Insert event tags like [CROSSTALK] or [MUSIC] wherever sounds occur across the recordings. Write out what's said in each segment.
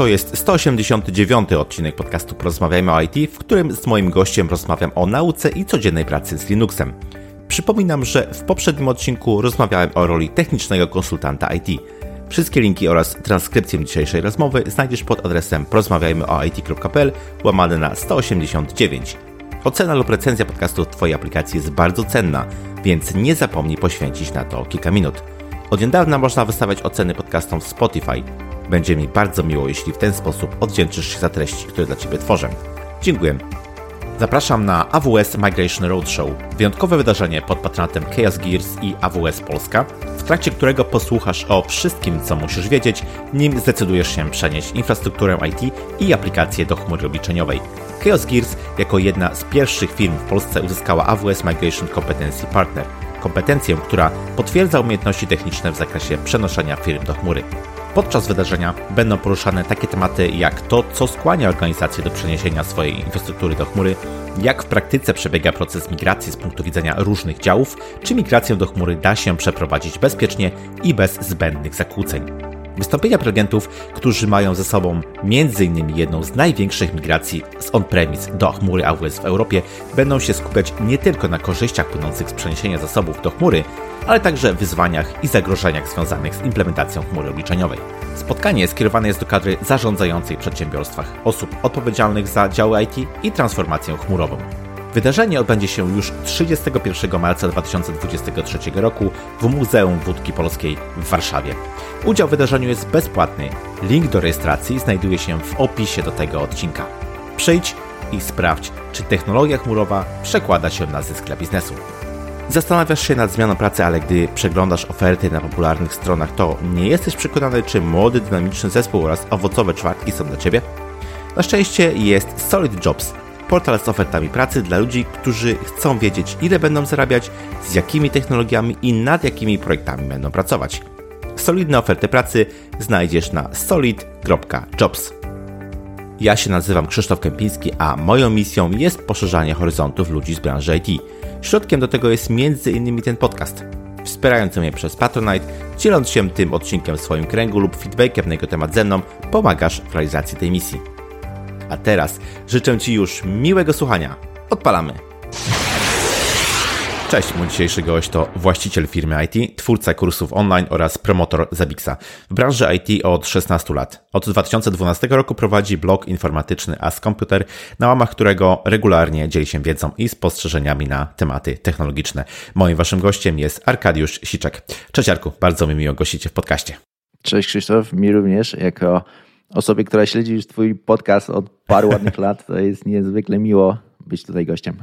To jest 189 odcinek podcastu Porozmawiajmy o IT, w którym z moim gościem rozmawiam o nauce i codziennej pracy z Linuxem. Przypominam, że w poprzednim odcinku rozmawiałem o roli technicznego konsultanta IT. Wszystkie linki oraz transkrypcję dzisiejszej rozmowy znajdziesz pod adresem porozmawiajmyoit.pl łamane na 189. Ocena lub recenzja podcastu w Twojej aplikacji jest bardzo cenna, więc nie zapomnij poświęcić na to kilka minut. Od niedawna można wystawiać oceny podcastom w Spotify. Będzie mi bardzo miło, jeśli w ten sposób odwdzięczysz się za treści, które dla Ciebie tworzę. Dziękuję. Zapraszam na AWS Migration Roadshow, wyjątkowe wydarzenie pod patronatem Chaos Gears i AWS Polska, w trakcie którego posłuchasz o wszystkim, co musisz wiedzieć, nim zdecydujesz się przenieść infrastrukturę IT i aplikacje do chmury obliczeniowej. Chaos Gears jako jedna z pierwszych firm w Polsce uzyskała AWS Migration Competency Partner, kompetencję, która potwierdza umiejętności techniczne w zakresie przenoszenia firm do chmury. Podczas wydarzenia będą poruszane takie tematy jak to, co skłania organizacje do przeniesienia swojej infrastruktury do chmury, jak w praktyce przebiega proces migracji z punktu widzenia różnych działów, czy migrację do chmury da się przeprowadzić bezpiecznie i bez zbędnych zakłóceń. Wystąpienia prelegentów, którzy mają ze sobą m.in. jedną z największych migracji z on-premise do chmury AWS w Europie, będą się skupiać nie tylko na korzyściach płynących z przeniesienia zasobów do chmury, ale także wyzwaniach i zagrożeniach związanych z implementacją chmury obliczeniowej. Spotkanie skierowane jest do kadry zarządzającej przedsiębiorstwach, osób odpowiedzialnych za działy IT i transformację chmurową. Wydarzenie odbędzie się już 31 marca 2023 roku w Muzeum Wódki Polskiej w Warszawie. Udział w wydarzeniu jest bezpłatny. Link do rejestracji znajduje się w opisie do tego odcinka. Przyjdź i sprawdź, czy technologia chmurowa przekłada się na zysk dla biznesu. Zastanawiasz się nad zmianą pracy, ale gdy przeglądasz oferty na popularnych stronach, to nie jesteś przekonany, czy młody, dynamiczny zespół oraz owocowe czwartki są dla Ciebie? Na szczęście jest Solid Jobs, portal z ofertami pracy dla ludzi, którzy chcą wiedzieć, ile będą zarabiać, z jakimi technologiami i nad jakimi projektami będą pracować. Solidne oferty pracy znajdziesz na solid.jobs. Ja się nazywam Krzysztof Kępiński, a moją misją jest poszerzanie horyzontów ludzi z branży IT. Środkiem do tego jest m.in. ten podcast. Wspierając mnie przez Patronite, dzieląc się tym odcinkiem w swoim kręgu lub feedbackiem na jego temat ze mną, pomagasz w realizacji tej misji. A teraz życzę Ci już miłego słuchania. Odpalamy! Cześć, mój dzisiejszy gość to właściciel firmy IT, twórca kursów online oraz promotor Zabixa. W branży IT od 16 lat. Od 2012 roku prowadzi blog informatyczny As Computer, na łamach którego regularnie dzieli się wiedzą i spostrzeżeniami na tematy technologiczne. Moim waszym gościem jest Arkadiusz Siczek. Cześć Arku, bardzo mi miło gościcie w podcaście. Cześć Krzysztof, mi również jako osobie, która śledzi już twój podcast od paru ładnych [LAUGHS] lat, to jest niezwykle miło być tutaj gościem.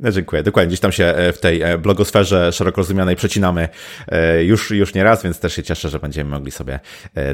No, dziękuję. Dokładnie. Gdzieś tam się e, w tej e, blogosferze szeroko rozumianej przecinamy e, już, już nie raz, więc też się cieszę, że będziemy mogli sobie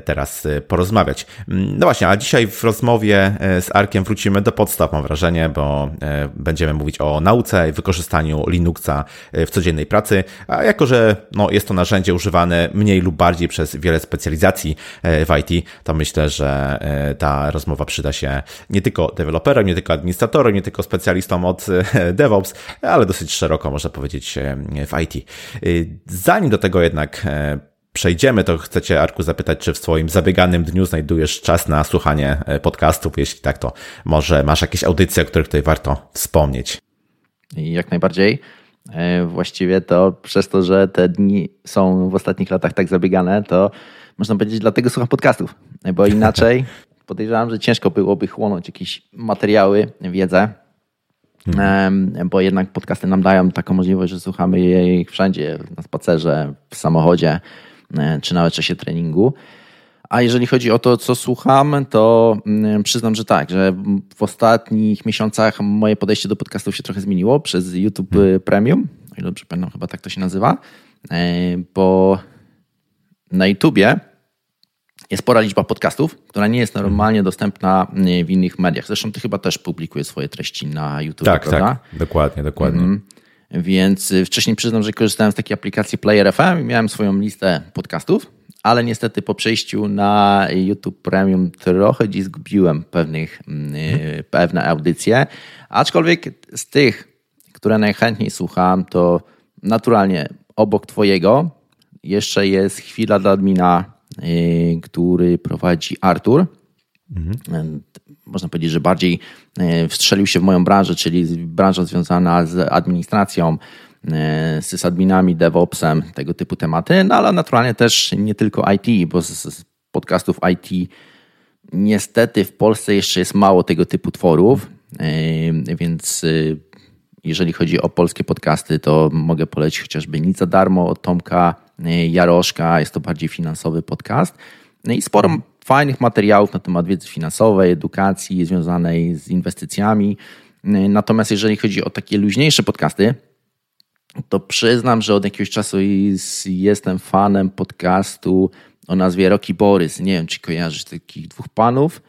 teraz porozmawiać. Mm, no właśnie, a dzisiaj w rozmowie z Arkiem wrócimy do podstaw, mam wrażenie, bo będziemy mówić o nauce i wykorzystaniu Linuxa w codziennej pracy, a jako, że no, jest to narzędzie używane mniej lub bardziej przez wiele specjalizacji w IT, to myślę, że ta rozmowa przyda się nie tylko deweloperom, nie tylko administratorom, nie tylko specjalistom od [LAUGHS] DevOps, ale dosyć szeroko można powiedzieć e, w IT. E, zanim do tego jednak e, przejdziemy, to chcecie, Arku, zapytać, czy w swoim zabieganym dniu znajdujesz czas na słuchanie podcastów? Jeśli tak, to może masz jakieś audycje, o których tutaj warto wspomnieć? Jak najbardziej. Właściwie to przez to, że te dni są w ostatnich latach tak zabiegane, to można powiedzieć, dlatego słucham podcastów, bo inaczej [LAUGHS] podejrzewam, że ciężko byłoby chłonąć jakieś materiały, wiedzę, Mhm. Bo jednak podcasty nam dają taką możliwość, że słuchamy ich wszędzie, na spacerze, w samochodzie, e, czy nawet w czasie treningu. A jeżeli chodzi o to, co słucham, to mm, przyznam, że tak, że w ostatnich miesiącach moje podejście do podcastów się trochę zmieniło przez YouTube mhm. Premium, o ile dobrze pamiętam, chyba tak to się nazywa, e, bo na YouTubie jest spora liczba podcastów, która nie jest normalnie dostępna w innych mediach. Zresztą ty chyba też publikujesz swoje treści na YouTube, tak, prawda? Tak, dokładnie, dokładnie. Mhm. Więc y, wcześniej przyznam, że korzystałem z takiej aplikacji Player FM i miałem swoją listę podcastów, ale niestety po przejściu na YouTube Premium trochę dziś zgubiłem pewnych, mhm. pewne audycje. Aczkolwiek z tych, które najchętniej słucham, to naturalnie obok Twojego jeszcze jest chwila dla admina który prowadzi Artur. Mhm. Można powiedzieć, że bardziej wstrzelił się w moją branżę, czyli branża związana z administracją, z sysadminami, DevOpsem, tego typu tematy, no ale naturalnie też nie tylko IT, bo z podcastów IT niestety w Polsce jeszcze jest mało tego typu tworów, więc jeżeli chodzi o polskie podcasty, to mogę polecić chociażby Nic za darmo od Tomka y, Jaroszka. Jest to bardziej finansowy podcast. No i sporo fajnych materiałów na temat wiedzy finansowej, edukacji związanej z inwestycjami. Y, natomiast jeżeli chodzi o takie luźniejsze podcasty, to przyznam, że od jakiegoś czasu jestem fanem podcastu o nazwie Rocky Borys. Nie wiem, czy kojarzysz takich dwóch panów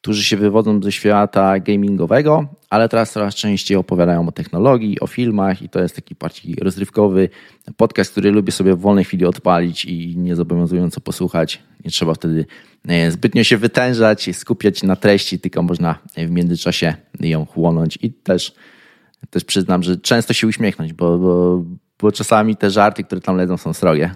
którzy się wywodzą ze świata gamingowego, ale teraz coraz częściej opowiadają o technologii, o filmach i to jest taki bardziej rozrywkowy podcast, który lubię sobie w wolnej chwili odpalić i niezobowiązująco posłuchać. Nie trzeba wtedy e, zbytnio się wytężać, skupiać na treści, tylko można w międzyczasie ją chłonąć i też, też przyznam, że często się uśmiechnąć, bo, bo, bo czasami te żarty, które tam lecą są srogie.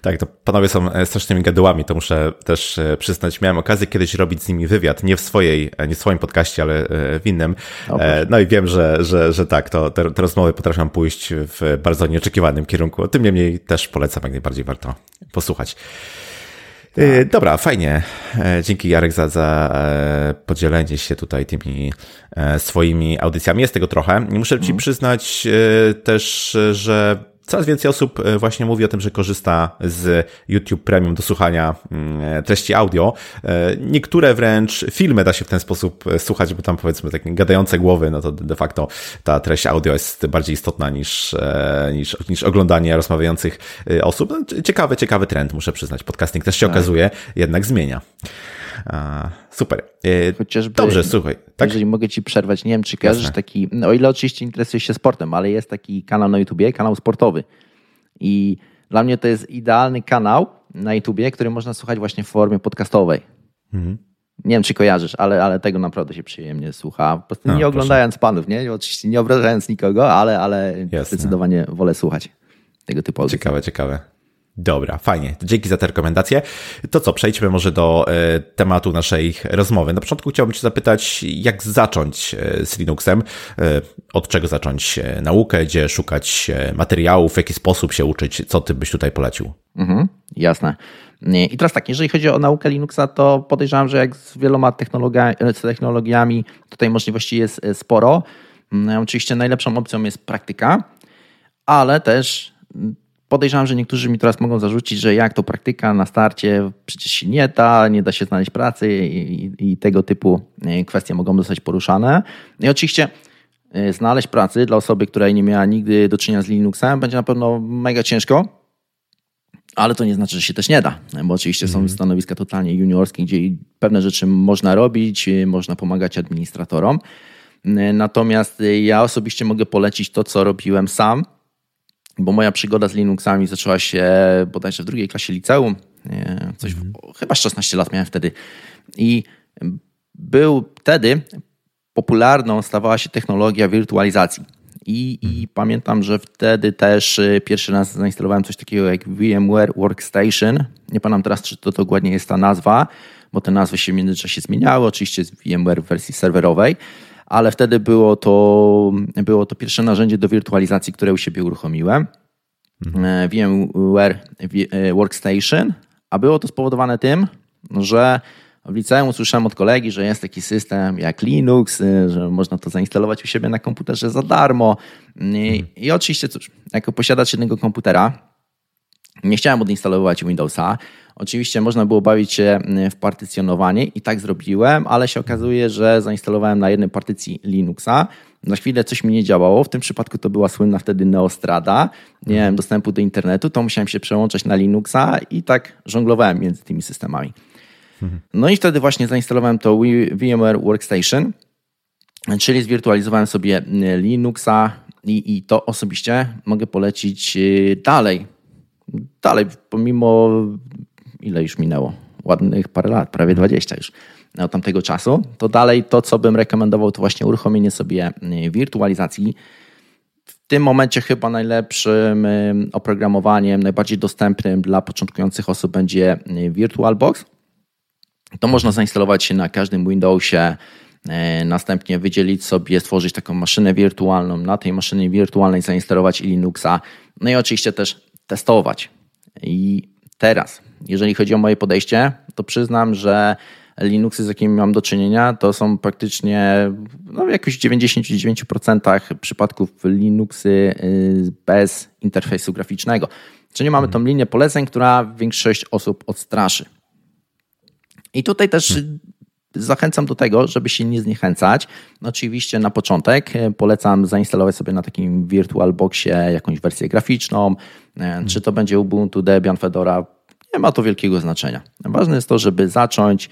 Tak, to panowie są e, strasznymi gadułami, to muszę też e, przyznać. Miałem okazję kiedyś robić z nimi wywiad, nie w swojej, e, nie w swoim podcaście, ale w innym. No i wiem, że, że, że tak, to te, te rozmowy potrafią pójść w bardzo nieoczekiwanym kierunku. Tym niemniej też polecam, jak najbardziej warto posłuchać. Tak. Dobra, fajnie. Dzięki Jarek za, za podzielenie się tutaj tymi swoimi audycjami. Jest tego trochę. Muszę Ci mhm. przyznać też, że Coraz więcej osób e, właśnie mówi o tym, że korzysta z YouTube Premium do słuchania mm, e, treści audio. E, niektóre wręcz filmy da się w ten sposób słuchać, bo tam powiedzmy takie gadające głowy, no to de facto ta treść audio jest bardziej istotna niż, niż, niż oglądanie rozmawiających osób. No, ciekawy, ciekawy trend, muszę przyznać. Podcasting też się tak. okazuje, jednak zmienia. Super. Chociażby, Dobrze, słuchaj. Tak? Jeżeli mogę ci przerwać, nie wiem, czy kojarzysz taki, no, o ile oczywiście interesujesz się sportem, ale jest taki kanał na YouTubie, kanał sportowy. I dla mnie to jest idealny kanał na YouTubie, który można słuchać właśnie w formie podcastowej. Mhm. Nie wiem, czy kojarzysz, ale, ale tego naprawdę się przyjemnie słucha. Po prostu no, nie oglądając proszę. panów, nie? Oczywiście nie obrażając nikogo, ale, ale zdecydowanie wolę słuchać tego typu audycji. Ciekawe, ciekawe. Dobra, fajnie. Dzięki za te rekomendacje. To co, przejdźmy może do e, tematu naszej rozmowy. Na początku chciałbym Cię zapytać, jak zacząć e, z Linuxem? E, od czego zacząć e, naukę? Gdzie szukać e, materiałów? W jaki sposób się uczyć? Co Ty byś tutaj polecił? Mhm, jasne. I teraz tak, jeżeli chodzi o naukę Linuxa, to podejrzewam, że jak z wieloma technologiami, tutaj możliwości jest e, sporo. Mm, oczywiście najlepszą opcją jest praktyka, ale też Podejrzewam, że niektórzy mi teraz mogą zarzucić, że jak to praktyka na starcie, przecież się nie da, nie da się znaleźć pracy i, i, i tego typu e, kwestie mogą zostać poruszane. I oczywiście e, znaleźć pracy dla osoby, która nie miała nigdy do czynienia z Linuxem, będzie na pewno mega ciężko, ale to nie znaczy, że się też nie da, bo oczywiście są mhm. stanowiska totalnie juniorskie, gdzie pewne rzeczy można robić, e, można pomagać administratorom. Natomiast ja osobiście mogę polecić to, co robiłem sam, bo moja przygoda z Linuxami zaczęła się bodajże w drugiej klasie liceum. Coś, mm. Chyba 16 lat miałem wtedy. I był wtedy popularną stawała się technologia wirtualizacji. I, I, mhm. pamiętam, że wtedy też y, pierwszy raz zainstalowałem coś takiego jak VMware Workstation. Nie pamiętam teraz, czy to dokładnie jest ta nazwa, bo te nazwy się w międzyczasie zmieniały. Oczywiście jest VMware w wersji serwerowej ale wtedy było to, było to pierwsze narzędzie do wirtualizacji, które u siebie uruchomiłem. Mhm. VMware e, Workstation, a było to spowodowane tym, że w liceum usłyszałem od kolegi, że jest taki system jak Linux, e, że można to zainstalować u siebie na komputerze za darmo. I, mhm. i oczywiście, cóż, jako posiadacz jednego komputera, nie chciałem odinstalować Windowsa. Oczywiście można było bawić się w partycjonowanie i tak zrobiłem, ale się okazuje, że zainstalowałem na jednej partycji Linuxa. Na chwilę coś mi nie działało. W tym przypadku to była słynna wtedy Neostrada. Nie miałem dostępu do internetu, to musiałem się przełączać na Linuxa i tak żonglowałem między tymi systemami. No i wtedy właśnie zainstalowałem to VMware Workstation, czyli zwirtualizowałem sobie Linuxa i, i to osobiście mogę polecić y, dalej dalej, pomimo ile już minęło, ładnych parę lat, prawie 20 już od tamtego czasu, to dalej to, co bym rekomendował, to właśnie uruchomienie sobie y, wirtualizacji. W tym momencie chyba najlepszym y, oprogramowaniem, najbardziej dostępnym dla początkujących osób będzie y, VirtualBox. To można zainstalować na każdym Windowsie, następnie wydzielić sobie, stworzyć taką maszynę wirtualną, na tej maszynie wirtualnej zainstalować Linuxa, no i oczywiście też testować. I teraz, jeżeli chodzi o moje podejście, to przyznam, że Linuxy, z jakimi mam do czynienia, to są praktycznie no, w jakichś 99% przypadków Linuxy y, bez interfejsu graficznego. Czyli mamy tą linię poleceń, która większość osób odstraszy. I tutaj też hmm. Zachęcam do tego, żeby się nie zniechęcać. Oczywiście na początek y, polecam zainstalować sobie na takim VirtualBoxie jakąś wersję graficzną, hmm. czy to będzie Ubuntu, Debian, Fedora, nie ma to wielkiego znaczenia. Ważne jest to, żeby zacząć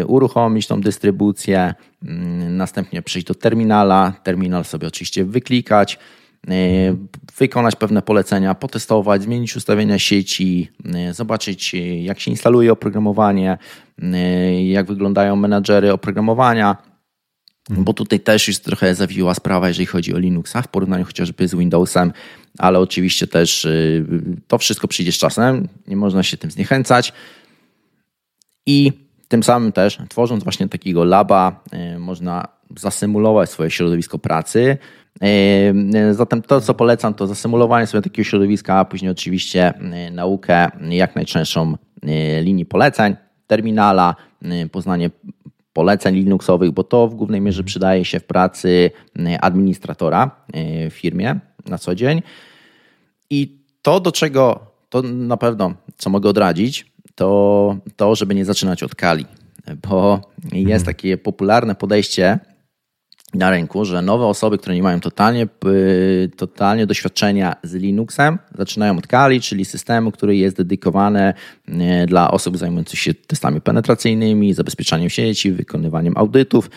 y, uruchomić tą dystrybucję, mm, następnie przejść do terminala, terminal sobie oczywiście wyklikać, wykonać pewne polecenia, potestować, zmienić ustawienia sieci, y, zobaczyć jak się instaluje oprogramowanie, jak wyglądają menadżery oprogramowania, bo tutaj też jest trochę zawiła sprawa, jeżeli chodzi o Linuxa w porównaniu chociażby z Windowsem, ale oczywiście też y, to wszystko przyjdzie z czasem, nie można się tym zniechęcać. I tym samym też, tworząc właśnie takiego laba, y, można zasymulować swoje środowisko pracy. Y, zatem to, co polecam, to zasymulowanie sobie takiego środowiska, a później oczywiście naukę jak najczęstszą linii poleceń, terminala, poznanie poleceń Linuxowych, bo to w głównej mierze przydaje się w pracy administratora w firmie na co dzień. I to, do czego to na pewno, co mogę odradzić, to to, żeby nie zaczynać od Kali, bo jest mhm. takie popularne podejście, na rynku, że nowe osoby, które nie mają totalnie, totalnie doświadczenia z Linuxem, zaczynają od Kali, czyli systemu, który jest dedykowany e, dla osób zajmujących się testami penetracyjnymi, zabezpieczaniem sieci, wykonywaniem audytów.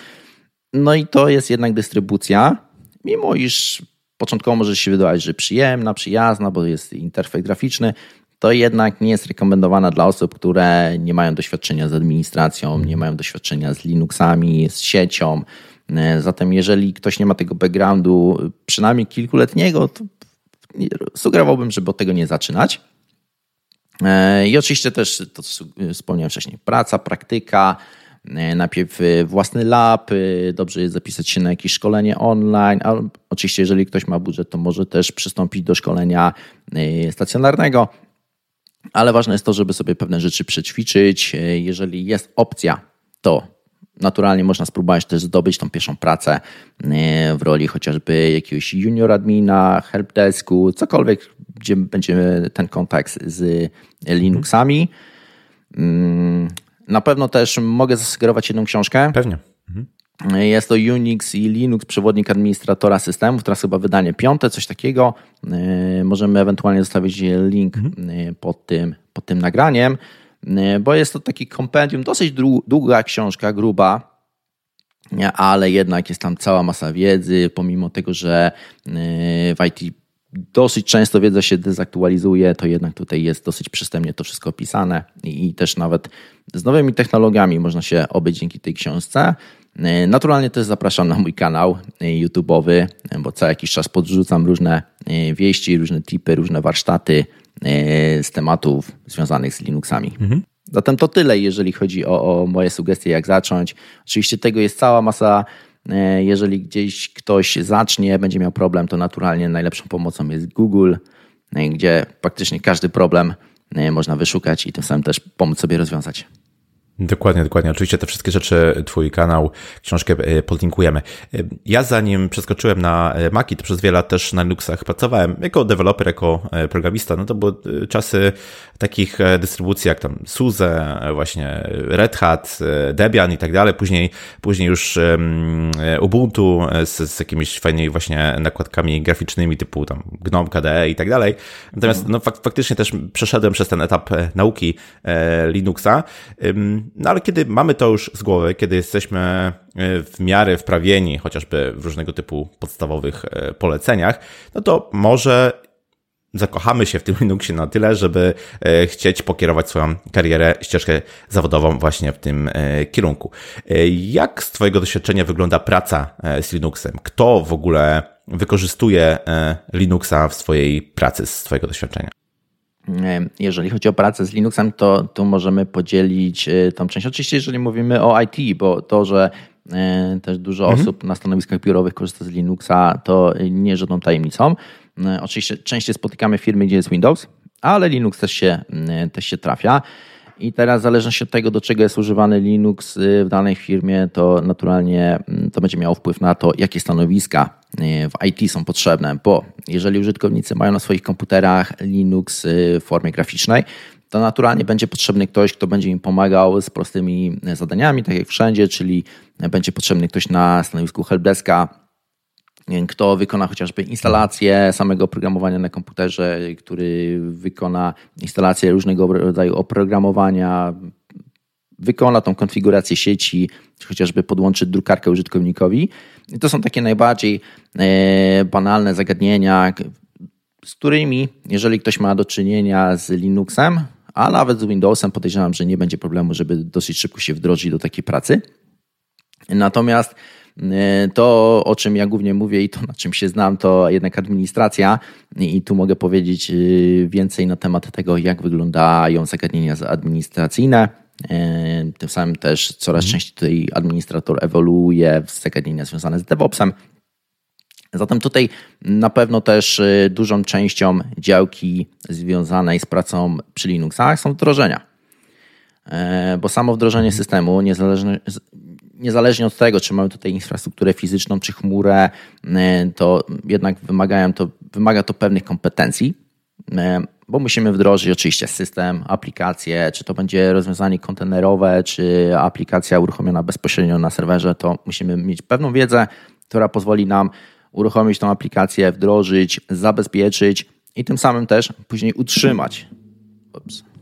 No i to jest jednak dystrybucja, mimo iż początkowo może się wydawać, że przyjemna, przyjazna, bo jest interfejs graficzny, to jednak nie jest rekomendowana dla osób, które nie mają doświadczenia z administracją, nie mają doświadczenia z Linuxami, z siecią, zatem jeżeli ktoś nie ma tego backgroundu przynajmniej kilkuletniego, to sugerowałbym, żeby od tego nie zaczynać. E, I oczywiście też to, co wspomniałem wcześniej, praca, praktyka, e, najpierw własny lab, dobrze jest zapisać się na jakieś szkolenie online, oczywiście jeżeli ktoś ma budżet, to może też przystąpić do szkolenia stacjonarnego, ale ważne jest to, żeby sobie pewne rzeczy przećwiczyć. Jeżeli jest opcja, to naturalnie można spróbować też zdobyć tą pierwszą pracę e, w roli chociażby jakiegoś junior admina, helpdesku, cokolwiek, gdzie będzie ten kontakt z Linuxami. Mm, na pewno też mogę zasugerować jedną książkę. Pewnie. Mhm. Jest to Unix i Linux, przewodnik administratora systemów, teraz chyba wydanie piąte, coś takiego. E, możemy ewentualnie zostawić link mhm. E, pod, tym, pod tym nagraniem. E, bo jest to taki kompendium, dosyć długa książka, gruba, ale jednak jest tam cała masa wiedzy, pomimo tego, że e, w IT dosyć często wiedza się dezaktualizuje, to jednak tutaj jest dosyć przystępnie to wszystko opisane i też nawet z nowymi technologiami można się obyć dzięki tej książce. E, naturalnie też zapraszam na mój kanał YouTube'owy, bo co jakiś czas podrzucam różne wieści, różne tipy, różne warsztaty E, z tematów związanych z Linuxami. Mhm. Zatem to tyle, jeżeli chodzi o, o moje sugestie, jak zacząć. Oczywiście tego jest cała masa. E, jeżeli gdzieś ktoś zacznie, będzie miał problem, to naturalnie najlepszą pomocą jest Google, e, gdzie praktycznie każdy problem można wyszukać i tym samym też pomóc sobie rozwiązać. Dokładnie, dokładnie. Oczywiście te wszystkie rzeczy, Twój kanał, książkę e, podlinkujemy. E, ja zanim przeskoczyłem na e, Maki, to przez wiele lat też na Linuxach pracowałem jako deweloper, jako programista. No to były czasy takich dystrybucji jak tam SUSE, właśnie Red Hat, Debian i tak dalej. Później, później już Ubuntu z, z jakimiś fajnymi właśnie nakładkami graficznymi typu tam GNOME, KDE i tak dalej. Natomiast no, fak faktycznie też przeszedłem przez ten etap nauki Linuxa. No ale kiedy mamy to już z głowy, kiedy jesteśmy e, w miarę wprawieni chociażby w różnego typu podstawowych e, poleceniach, no to może zakochamy się w tym [LAUGHS] Linuxie na tyle, żeby e, chcieć pokierować swoją karierę, ścieżkę zawodową właśnie w tym kierunku. Jak z Twojego doświadczenia wygląda praca z Linuxem? Kto w ogóle wykorzystuje Linuxa w swojej pracy z Twojego doświadczenia? Jeżeli chodzi o pracę z Linuxem, to tu możemy podzielić tą część. Oczywiście, jeżeli mówimy o IT, bo to, że też dużo mhm. osób na stanowiskach biurowych korzysta z Linuxa, to nie żadną tajemnicą. Oczywiście częściej spotykamy firmy, gdzie jest Windows, ale Linux też się, też się trafia. I teraz w zależności od tego, do czego jest używany Linux y, w danej firmie, to naturalnie mm, to będzie miało wpływ na to, jakie stanowiska y, w IT są potrzebne, bo jeżeli użytkownicy mają na swoich komputerach Linux y, w formie graficznej, to naturalnie będzie potrzebny ktoś, kto będzie im pomagał z prostymi zadaniami, tak jak wszędzie, czyli będzie potrzebny ktoś na stanowisku helpdeska, kto wykona chociażby instalację samego oprogramowania na komputerze, który wykona instalację różnego rodzaju oprogramowania, wykona tą konfigurację sieci, chociażby podłączy drukarkę użytkownikowi. I to są takie najbardziej e, banalne zagadnienia, z którymi, jeżeli ktoś ma do czynienia z Linuxem, a nawet z Windowsem, podejrzewam, że nie będzie problemu, żeby dosyć szybko się wdrożyć do takiej pracy. Natomiast to, o czym ja głównie mówię i to, na czym się znam, to jednak administracja. I tu mogę powiedzieć e, więcej na temat tego, jak wyglądają zagadnienia administracyjne. E, tym samym też coraz mhm. częściej tutaj administrator ewoluuje w zagadnienia związane z DevOpsem. Zatem tutaj na pewno też dużą częścią działki związanej z pracą przy Linuxach są wdrożenia. Bo samo wdrożenie mhm. systemu, niezależnie, niezależnie od tego, czy mamy tutaj infrastrukturę fizyczną, czy chmurę, e, to jednak wymagają to, wymaga to pewnych kompetencji, e, bo musimy wdrożyć oczywiście system, aplikację, czy to będzie rozwiązanie kontenerowe, czy aplikacja uruchomiona bezpośrednio na serwerze, to musimy mieć pewną wiedzę, która pozwoli nam uruchomić tą aplikację, wdrożyć, zabezpieczyć i tym samym też później utrzymać. Ups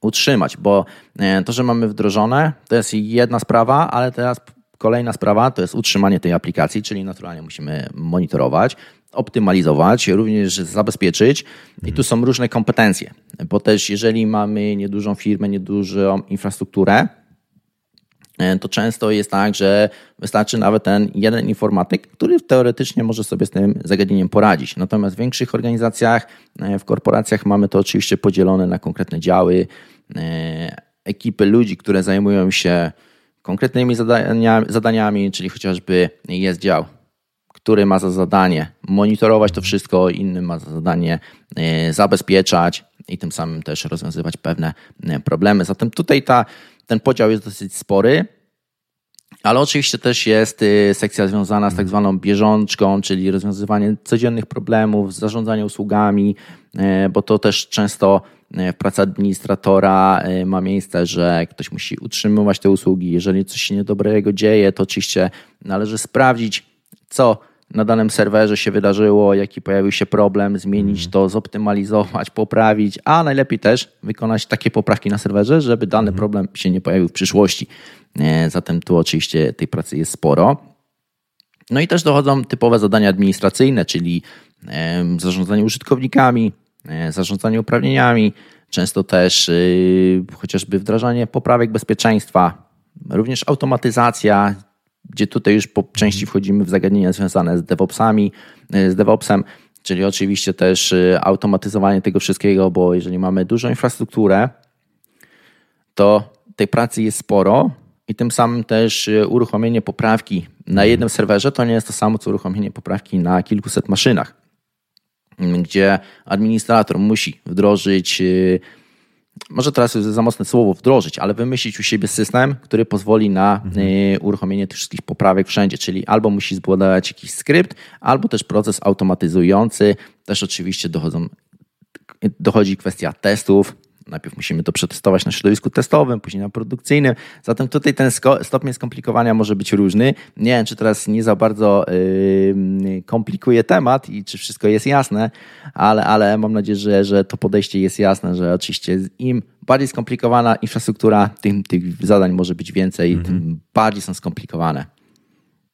utrzymać, bo e, to, że mamy wdrożone, to jest jedna sprawa, ale teraz kolejna sprawa to jest utrzymanie tej aplikacji, czyli naturalnie musimy monitorować, optymalizować, również zabezpieczyć. I tu są różne kompetencje, bo też jeżeli mamy niedużą firmę, niedużą infrastrukturę, to często jest tak, że wystarczy nawet ten jeden informatyk, który teoretycznie może sobie z tym zagadnieniem poradzić. Natomiast w większych organizacjach, e, w korporacjach mamy to oczywiście podzielone na konkretne działy, E, ekipy ludzi, które zajmują się konkretnymi zadaniami, czyli chociażby jest dział, który ma za zadanie monitorować to wszystko, inny ma za zadanie e, zabezpieczać i tym samym też rozwiązywać pewne e, problemy. Zatem tutaj ta, ten podział jest dosyć spory. Ale oczywiście też jest sekcja związana z tak zwaną bieżączką, czyli rozwiązywanie codziennych problemów, zarządzanie usługami, bo to też często w pracy administratora y, ma miejsce, że ktoś musi utrzymywać te usługi. Jeżeli coś się niedobrego dzieje, to oczywiście należy sprawdzić, co na danym serwerze się wydarzyło, jaki pojawił się problem, zmienić mhm. to, zoptymalizować, [LAUGHS] poprawić, a najlepiej też wykonać takie poprawki na serwerze, żeby dany mhm. problem się nie pojawił w przyszłości. Zatem tu oczywiście tej pracy jest sporo. No i też dochodzą typowe zadania administracyjne, czyli zarządzanie użytkownikami, E, zarządzanie uprawnieniami, często też y, chociażby wdrażanie poprawek bezpieczeństwa, również automatyzacja, gdzie tutaj już po części wchodzimy w zagadnienia związane z DevOpsami, e, z DevOpsem, czyli oczywiście też y, automatyzowanie tego wszystkiego, bo jeżeli mamy dużą infrastrukturę, to tej pracy jest sporo i tym samym też y, uruchomienie poprawki na jednym serwerze to nie jest to samo, co uruchomienie poprawki na kilkuset maszynach gdzie administrator musi wdrożyć, y, może teraz jest za mocne słowo wdrożyć, ale wymyślić u siebie system, który pozwoli na mhm. Y, uruchomienie tych wszystkich poprawek wszędzie, czyli albo musi zbudować jakiś skrypt, albo też proces automatyzujący. Też oczywiście dochodzą, dochodzi kwestia testów, Najpierw musimy to przetestować na środowisku testowym, później na produkcyjnym. Zatem tutaj ten stopień skomplikowania może być różny. Nie wiem, czy teraz nie za bardzo yy, komplikuje temat i czy wszystko jest jasne, ale, ale mam nadzieję, że, że to podejście jest jasne, że oczywiście im bardziej skomplikowana infrastruktura, tym tych zadań może być więcej, mm -hmm. tym bardziej są skomplikowane.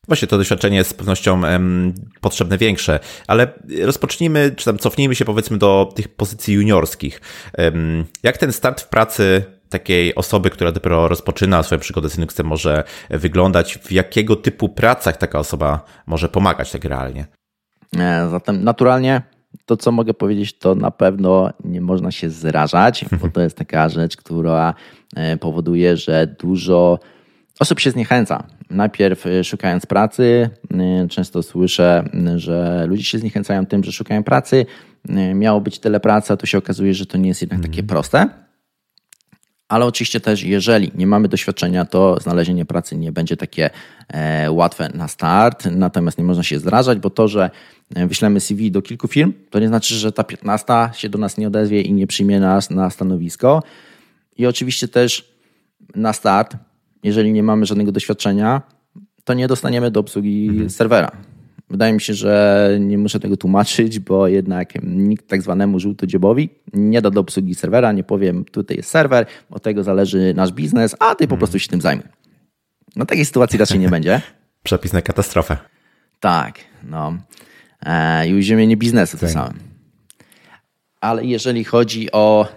Właśnie to doświadczenie jest z pewnością um, potrzebne większe, ale rozpocznijmy, czy tam cofnijmy się powiedzmy do tych pozycji juniorskich. Um, jak ten start w pracy takiej osoby, która dopiero rozpoczyna swoją przygodę z Linuxem może wyglądać? W jakiego typu pracach taka osoba może pomagać tak realnie? E, zatem naturalnie to, co mogę powiedzieć, to na pewno nie można się zrażać, bo to jest taka rzecz, która e, powoduje, że dużo osób się zniechęca. Najpierw e, szukając pracy, e, często słyszę, że ludzie się zniechęcają tym, że szukają pracy. Miało być tyle pracy, a tu się okazuje, że to nie jest jednak takie proste. Ale oczywiście też, jeżeli nie mamy doświadczenia, to znalezienie pracy nie będzie takie e, łatwe na start. Natomiast nie można się zrażać, bo to, że e, wyślemy CV do kilku firm, to nie znaczy, że ta 15 się do nas nie odezwie i nie przyjmie nas na stanowisko. I oczywiście też na start, jeżeli nie mamy żadnego doświadczenia, to nie dostaniemy do obsługi mhm. serwera. Wydaje mi się, że nie muszę tego tłumaczyć, bo jednak nikt tak zwanemu żółtodziobowi nie da do obsługi serwera, nie powiem, tutaj jest serwer, od tego zależy nasz biznes, a ty po hmm. prostu się tym zajmij. No takiej sytuacji raczej nie będzie. [LAUGHS] Przepis na katastrofę. Tak, no. E, I uziemienie biznesu tym samym. Ale jeżeli chodzi o,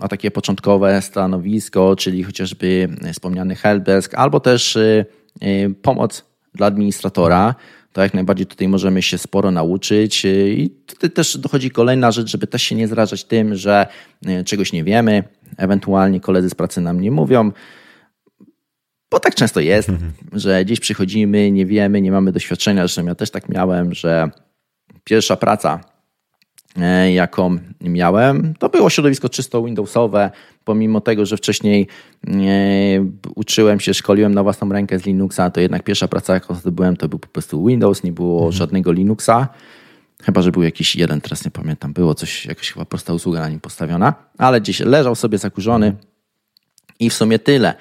o takie początkowe stanowisko, czyli chociażby wspomniany helpdesk, albo też y, y, pomoc dla administratora, to jak najbardziej tutaj możemy się sporo nauczyć. I tutaj też dochodzi kolejna rzecz, żeby też się nie zrażać tym, że czegoś nie wiemy, ewentualnie koledzy z pracy nam nie mówią. Bo tak często jest, mhm. że gdzieś przychodzimy, nie wiemy, nie mamy doświadczenia. Zresztą ja też tak miałem, że pierwsza praca, jaką miałem. To było środowisko czysto Windowsowe, pomimo tego, że wcześniej e, uczyłem się, szkoliłem na własną rękę z Linuxa, to jednak pierwsza praca, jaką zdobyłem, to był po prostu Windows, nie było mhm. żadnego Linuxa. Chyba, że był jakiś jeden, teraz nie pamiętam, było coś, jakaś chyba prosta usługa na nim postawiona, ale gdzieś leżał sobie zakurzony i w sumie tyle.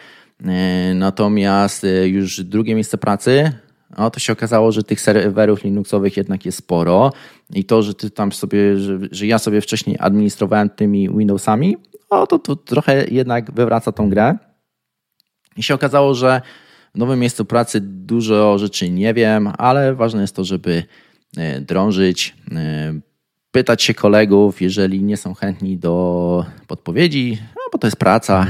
E, natomiast już drugie miejsce pracy no to się okazało, że tych serwerów Linuxowych jednak jest sporo i to, że ty tam sobie, że, że ja sobie wcześniej administrowałem tymi Windowsami, no to, to trochę jednak wywraca tą grę. I się okazało, że w nowym miejscu pracy dużo rzeczy nie wiem, ale ważne jest to, żeby e, drążyć, e, pytać się kolegów, jeżeli nie są chętni do podpowiedzi, no bo to jest praca. [LAUGHS]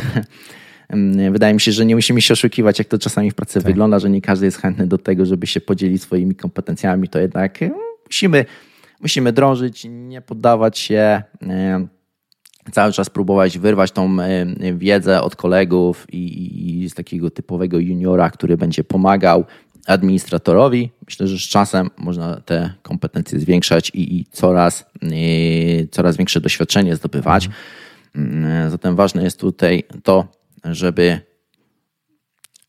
Wydaje mi się, że nie musimy się oszukiwać, jak to czasami w pracy tak. wygląda, że nie każdy jest chętny do tego, żeby się podzielić swoimi kompetencjami. To jednak musimy, musimy drążyć, nie poddawać się cały czas próbować wyrwać tą wiedzę od kolegów i, i, z takiego typowego juniora, który będzie pomagał administratorowi. Myślę, że z czasem można te kompetencje zwiększać i, i coraz, coraz większe doświadczenie zdobywać. Mhm. Zatem ważne jest tutaj to, żeby,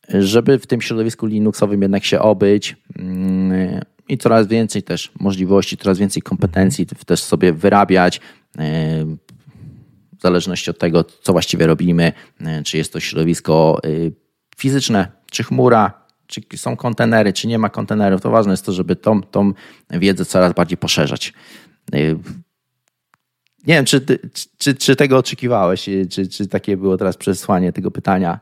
żeby w tym środowisku Linuxowym jednak się obyć mm, i coraz więcej też możliwości, coraz więcej kompetencji też sobie wyrabiać e, w zależności od tego, co właściwie robimy, e, czy jest to środowisko e, fizyczne, czy chmura, czy są kontenery, czy nie ma kontenerów, to ważne jest to, żeby tą, tą wiedzę coraz bardziej poszerzać. Nie wiem, czy, czy, czy tego oczekiwałeś, czy, czy takie było teraz przesłanie tego pytania?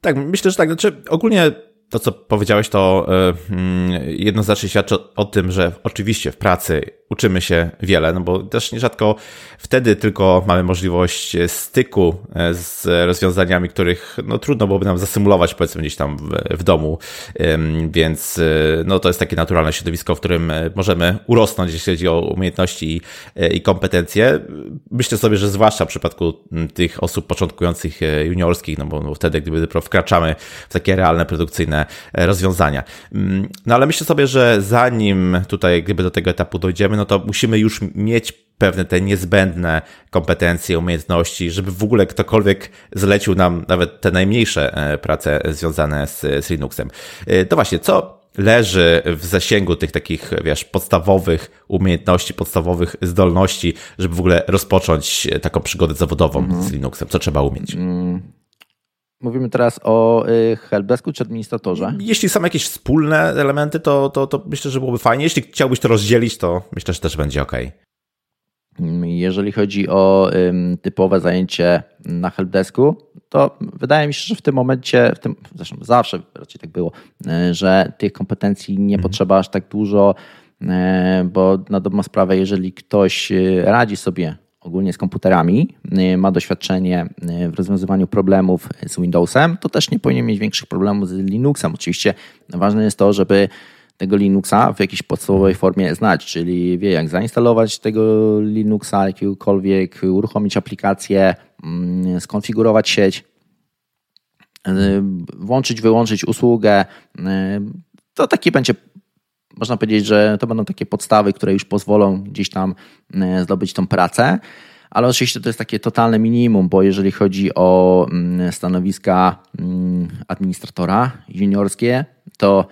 Tak, myślę, że tak. Znaczy, ogólnie to, co powiedziałeś, to yy, jednoznacznie świadczy o, tym, że oczywiście w pracy uczymy się wiele, no bo też nierzadko wtedy tylko mamy możliwość styku e, z rozwiązaniami, których no, trudno byłoby nam zasymulować, powiedzmy, gdzieś tam w, w domu, więc e, no, to jest takie naturalne środowisko, w którym e, możemy urosnąć, jeśli chodzi o umiejętności i, i kompetencje. Myślę sobie, że zwłaszcza w przypadku tych osób początkujących juniorskich, no bo no, wtedy, gdyby dopiero wkraczamy w takie realne, produkcyjne rozwiązania. No ale myślę sobie, że zanim tutaj, gdyby do tego etapu dojdziemy, no to musimy już mieć pewne te niezbędne kompetencje, umiejętności, żeby w ogóle ktokolwiek zlecił nam nawet te najmniejsze e, prace związane z, z Linuxem. E, to właśnie, co leży w zasięgu tych takich, wiesz, podstawowych umiejętności, podstawowych zdolności, żeby w ogóle rozpocząć taką przygodę zawodową mm. z Linuxem? Co trzeba umieć? Mm. Mówimy teraz o y, helpdesku czy administratorze? Jeśli są jakieś wspólne elementy, to, to, to myślę, że byłoby fajnie. Jeśli chciałbyś to rozdzielić, to myślę, że też będzie ok. Jeżeli chodzi o typowe zajęcie na helpdesku, to wydaje mi się, że w tym momencie, w tym, zresztą zawsze raczej tak było, y, że tych kompetencji nie mhm. potrzeba aż tak dużo, y, bo na dobrą sprawę, jeżeli ktoś radzi sobie ogólnie z komputerami, y, ma doświadczenie y, w rozwiązywaniu problemów z Windowsem, to też nie powinien mieć większych problemów z Linuxem. Oczywiście ważne jest to, żeby tego Linuxa w jakiejś podstawowej formie znać, czyli wie jak zainstalować tego Linuxa jakiegokolwiek, uruchomić aplikację, mm, skonfigurować sieć, y, włączyć, wyłączyć usługę. To taki będzie, można powiedzieć, że to będą takie podstawy, które już pozwolą gdzieś tam y, zdobyć tą pracę. Ale oczywiście to jest takie totalne minimum, bo jeżeli chodzi o mm, stanowiska mm, administratora juniorskie, to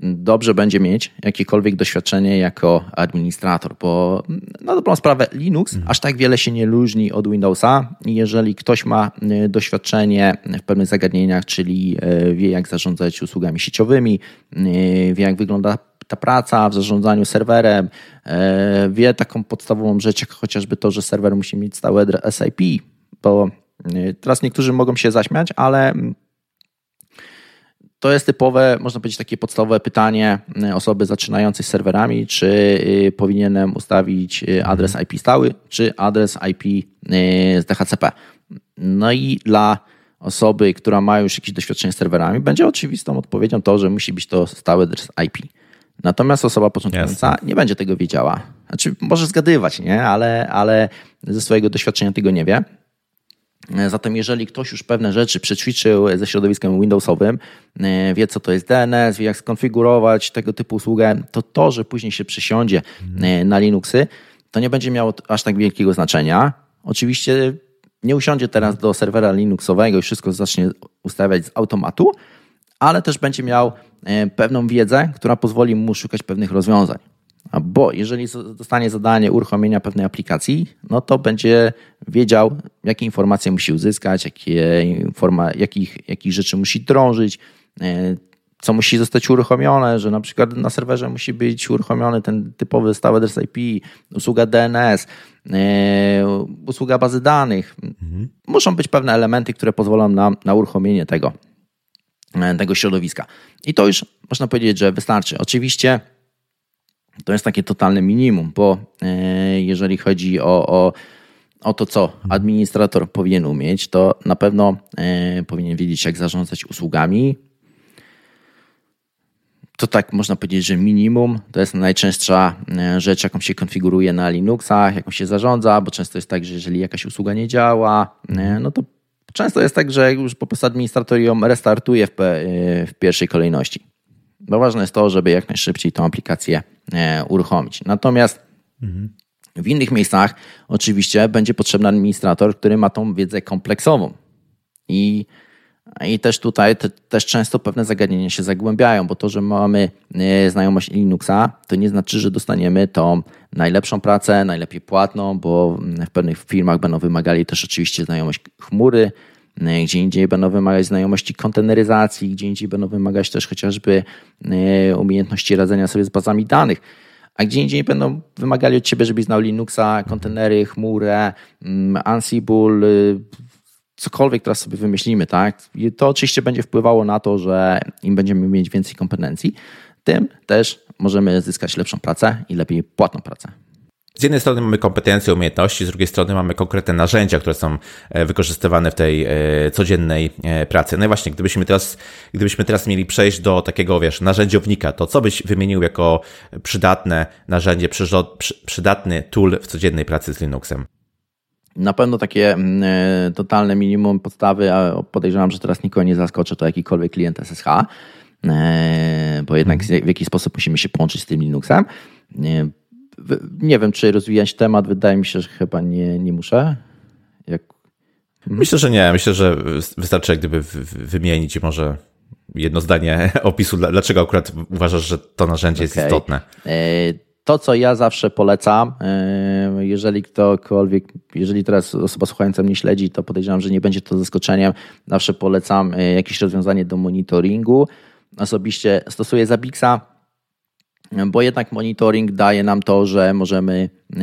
dobrze będzie mieć jakiekolwiek doświadczenie jako administrator, bo na dobrą sprawę Linux mhm. aż tak wiele się nie różni od Windowsa. Jeżeli ktoś ma y, doświadczenie w pewnych zagadnieniach, czyli y, wie jak zarządzać usługami sieciowymi, wie jak wygląda ta praca w zarządzaniu serwerem, wie taką podstawową rzecz, jak chociażby to, że serwer musi mieć stały adres IP, bo teraz niektórzy mogą się zaśmiać, ale to jest typowe, można powiedzieć, takie podstawowe pytanie y, osoby zaczynającej z serwerami, czy powinienem ustawić y, adres IP stały, czy adres IP z DHCP. No i dla osoby, która ma już jakieś doświadczenie z serwerami, będzie oczywistą odpowiedzią to, że musi być to stały adres IP. Natomiast osoba początkująca nie będzie tego wiedziała. Znaczy, może zgadywać, nie? Ale, ale ze swojego doświadczenia tego nie wie. Zatem jeżeli ktoś już pewne rzeczy przećwiczył ze środowiskiem Windowsowym, e, wie co to jest DNS, wie jak skonfigurować tego typu usługę, to to, że później się przysiądzie e, na Linuxy, to nie będzie miało aż tak wielkiego znaczenia. Oczywiście nie usiądzie teraz do serwera Linuxowego i wszystko zacznie ustawiać z automatu, ale też będzie miał pewną wiedzę, która pozwoli mu szukać pewnych rozwiązań. Bo jeżeli dostanie zadanie uruchomienia pewnej aplikacji, no to będzie wiedział, jakie informacje musi uzyskać, jakie informa, jakich, jakich rzeczy musi drążyć, e, co musi zostać uruchomione, że na przykład na serwerze musi być uruchomiony ten typowy stały adres IP, usługa DNS, e, usługa bazy danych. Mhm. Muszą być pewne elementy, które pozwolą nam na uruchomienie tego, e, tego środowiska. I to już można powiedzieć, że wystarczy. Oczywiście to jest takie totalne minimum, bo e, jeżeli chodzi o, o, o to, co administrator powinien umieć, to na pewno e, powinien wiedzieć, jak zarządzać usługami. To tak można powiedzieć, że minimum to jest najczęstsza e, rzecz, jaką się konfiguruje na Linuxach, jaką się zarządza, bo często jest tak, że jeżeli jakaś usługa nie działa, no to często jest tak, że już po prostu administrator ją restartuje w, w pierwszej kolejności. Bo ważne jest to, żeby jak najszybciej tą aplikację e, uruchomić. Natomiast mhm. w innych miejscach oczywiście będzie potrzebny administrator, który ma tą wiedzę kompleksową. I, i też tutaj te, też często pewne zagadnienia się zagłębiają, bo to, że mamy e, znajomość Linuxa, to nie znaczy, że dostaniemy tą najlepszą pracę, najlepiej płatną, bo w pewnych firmach będą wymagali też oczywiście znajomość chmury, E, gdzie indziej będą wymagać znajomości konteneryzacji, gdzie indziej będą wymagać też chociażby e, umiejętności radzenia sobie z bazami danych, a gdzie indziej będą wymagali od ciebie, żebyś znał Linuxa, kontenery, chmurę, mm, Ansible, y, cokolwiek teraz sobie wymyślimy, tak? To oczywiście będzie wpływało na to, że im będziemy mieć więcej kompetencji, tym też możemy zyskać lepszą pracę i lepiej płatną pracę z jednej strony mamy kompetencje, umiejętności, z drugiej strony mamy konkretne narzędzia, które są e, wykorzystywane w tej e, codziennej e, pracy. No i właśnie, gdybyśmy teraz, gdybyśmy teraz mieli przejść do takiego, wiesz, narzędziownika, to co byś wymienił jako przydatne narzędzie, przydatny tool w codziennej pracy z Linuxem? Na pewno takie mm, totalne minimum podstawy, a podejrzewam, że teraz nikogo nie zaskoczy, to jakikolwiek klient SSH, bo jednak w jakiś sposób musimy się połączyć z tym Linuxem nie wiem, czy rozwijać temat. Wydaje mi się, że chyba nie, nie muszę. Jak... Myślę, że nie. Myślę, że wystarczy jak gdyby wymienić może jedno zdanie [LAUGHS] opisu, dlaczego akurat uważasz, że to narzędzie okay. jest istotne. To, co ja zawsze polecam, e, jeżeli ktokolwiek, jeżeli teraz osoba słuchająca mnie śledzi, to podejrzewam, że nie będzie to zaskoczeniem. Zawsze polecam e, jakieś rozwiązanie do monitoringu. Osobiście stosuję Zabixa bo jednak monitoring daje nam to, że możemy e,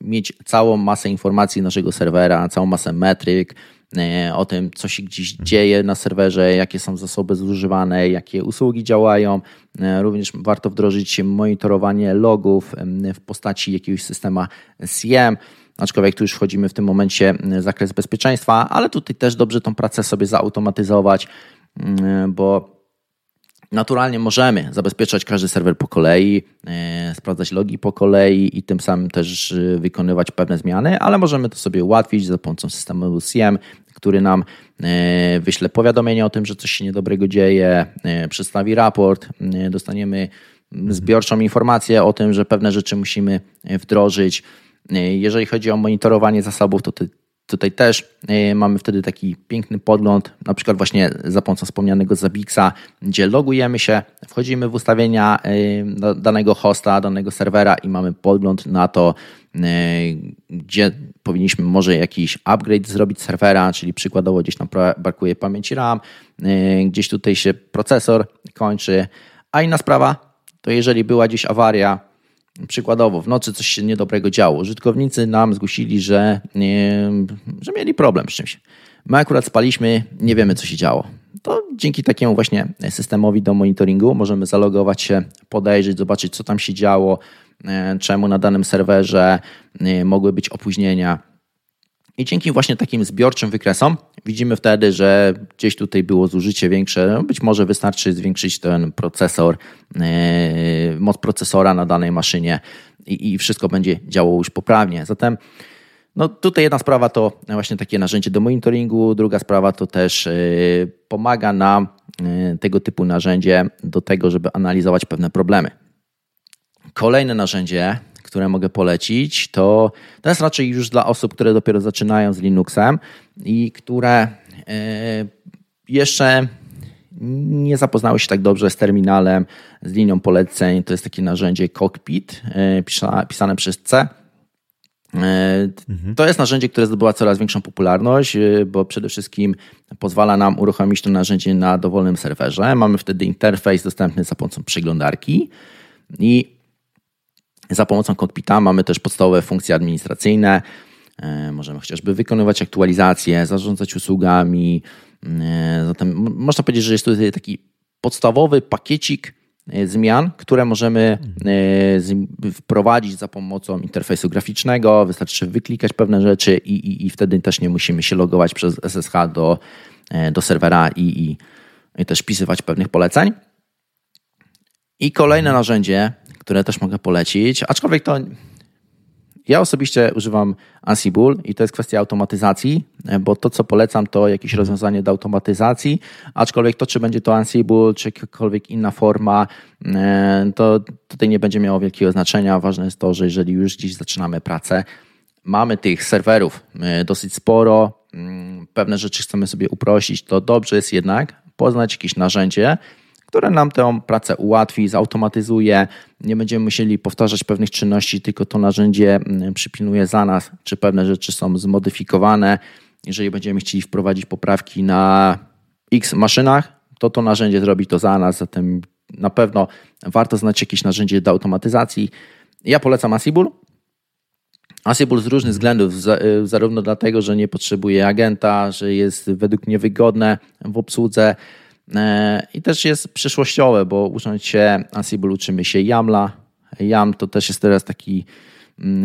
mieć całą masę informacji naszego serwera, całą masę metryk o tym, co się gdzieś dzieje na serwerze, jakie są zasoby zużywane, jakie usługi działają. E, również warto wdrożyć monitorowanie logów w postaci jakiegoś systemu CM aczkolwiek tu już wchodzimy w tym momencie w zakres bezpieczeństwa, ale tutaj też dobrze tą pracę sobie zautomatyzować, bo Naturalnie możemy zabezpieczać każdy serwer po kolei, e, sprawdzać logi po kolei i tym samym też e, wykonywać pewne zmiany, ale możemy to sobie ułatwić za pomocą systemu CM, który nam e, wyśle powiadomienie o tym, że coś się niedobrego dzieje, przedstawi raport, dostaniemy zbiorczą informację o tym, że pewne rzeczy musimy wdrożyć. Jeżeli chodzi o monitorowanie zasobów, to Tutaj też e, mamy wtedy taki piękny podgląd, na przykład właśnie za pomocą wspomnianego Zabixa, gdzie logujemy się, wchodzimy w ustawienia e, danego hosta, danego serwera i mamy podgląd na to, e, gdzie powinniśmy może jakiś upgrade zrobić serwera, czyli przykładowo gdzieś nam brakuje pamięci RAM, gdzieś tutaj się procesor kończy. A inna sprawa, to jeżeli była gdzieś awaria, Przykładowo, w nocy coś się niedobrego działo. Użytkownicy nam zgłosili, że, nie, że mieli problem z czymś. My akurat spaliśmy, nie wiemy, co się działo. To dzięki takiemu właśnie systemowi do monitoringu możemy zalogować się, podejrzeć, zobaczyć, co tam się działo, e, czemu na danym serwerze e, mogły być opóźnienia i dzięki właśnie takim zbiorczym wykresom widzimy wtedy, że gdzieś tutaj było zużycie większe. Być może wystarczy zwiększyć ten procesor, yy, moc procesora na danej maszynie i, i wszystko będzie działało już poprawnie. Zatem no tutaj jedna sprawa to właśnie takie narzędzie do monitoringu, druga sprawa to też yy, pomaga nam yy, tego typu narzędzie do tego, żeby analizować pewne problemy. Kolejne narzędzie które mogę polecić, to, to jest raczej już dla osób, które dopiero zaczynają z Linuxem i które e, jeszcze nie zapoznały się tak dobrze z terminalem, z linią poleceń. To jest takie narzędzie Cockpit e, pisane przez C. E, mhm. To jest narzędzie, które zdobywa coraz większą popularność, bo przede wszystkim pozwala nam uruchomić to narzędzie na dowolnym serwerze. Mamy wtedy interfejs dostępny za pomocą przeglądarki i za pomocą kokpita mamy też podstawowe funkcje administracyjne. E, możemy chociażby wykonywać aktualizacje, zarządzać usługami. E, zatem można powiedzieć, że jest tutaj taki podstawowy pakiecik e, zmian, które możemy wprowadzić za pomocą interfejsu graficznego. Wystarczy wyklikać pewne rzeczy i, i, i wtedy też nie musimy się logować przez SSH do, do serwera i, i, też wpisywać pewnych poleceń. I kolejne narzędzie, które też mogę polecić, aczkolwiek to ja osobiście używam Ansible i to jest kwestia automatyzacji, bo to, co polecam, to jakieś rozwiązanie do automatyzacji, aczkolwiek to, czy będzie to Ansible, czy jakakolwiek inna forma, e, to tutaj nie będzie miało wielkiego znaczenia. Ważne jest to, że jeżeli już gdzieś zaczynamy pracę, mamy tych serwerów e, dosyć sporo, mm, pewne rzeczy chcemy sobie uprościć, to dobrze jest jednak poznać jakieś narzędzie, które nam tę pracę ułatwi, zautomatyzuje. Nie będziemy musieli powtarzać pewnych czynności, tylko to narzędzie mm, przypilnuje za nas, czy pewne rzeczy są zmodyfikowane. Jeżeli będziemy chcieli wprowadzić poprawki na X maszynach, to to narzędzie zrobi to za nas, zatem na pewno warto znać jakieś narzędzie do automatyzacji. Ja polecam Ansible. Ansible z różnych względów, y, zarówno dlatego, że nie potrzebuje agenta, że jest według mnie wygodne w obsłudze, I też jest przyszłościowe, bo ucząc się Ansible uczymy się YAMLa. YAM to też jest teraz taki, mm,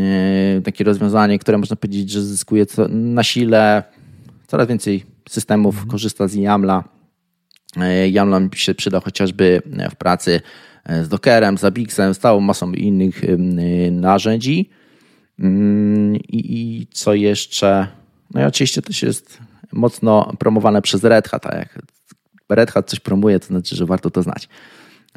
e, takie rozwiązanie, które można powiedzieć, że zyskuje na sile. Coraz więcej systemów mm. korzysta z YAMLa. E, YAML mi się przyda chociażby w pracy z Dockerem, z Abixem, z całą masą innych narzędzi. Mm, I, I, co jeszcze? No i oczywiście też jest mocno promowane przez Red Hat, tak jak Red Hat coś promuje, to znaczy, że warto to znać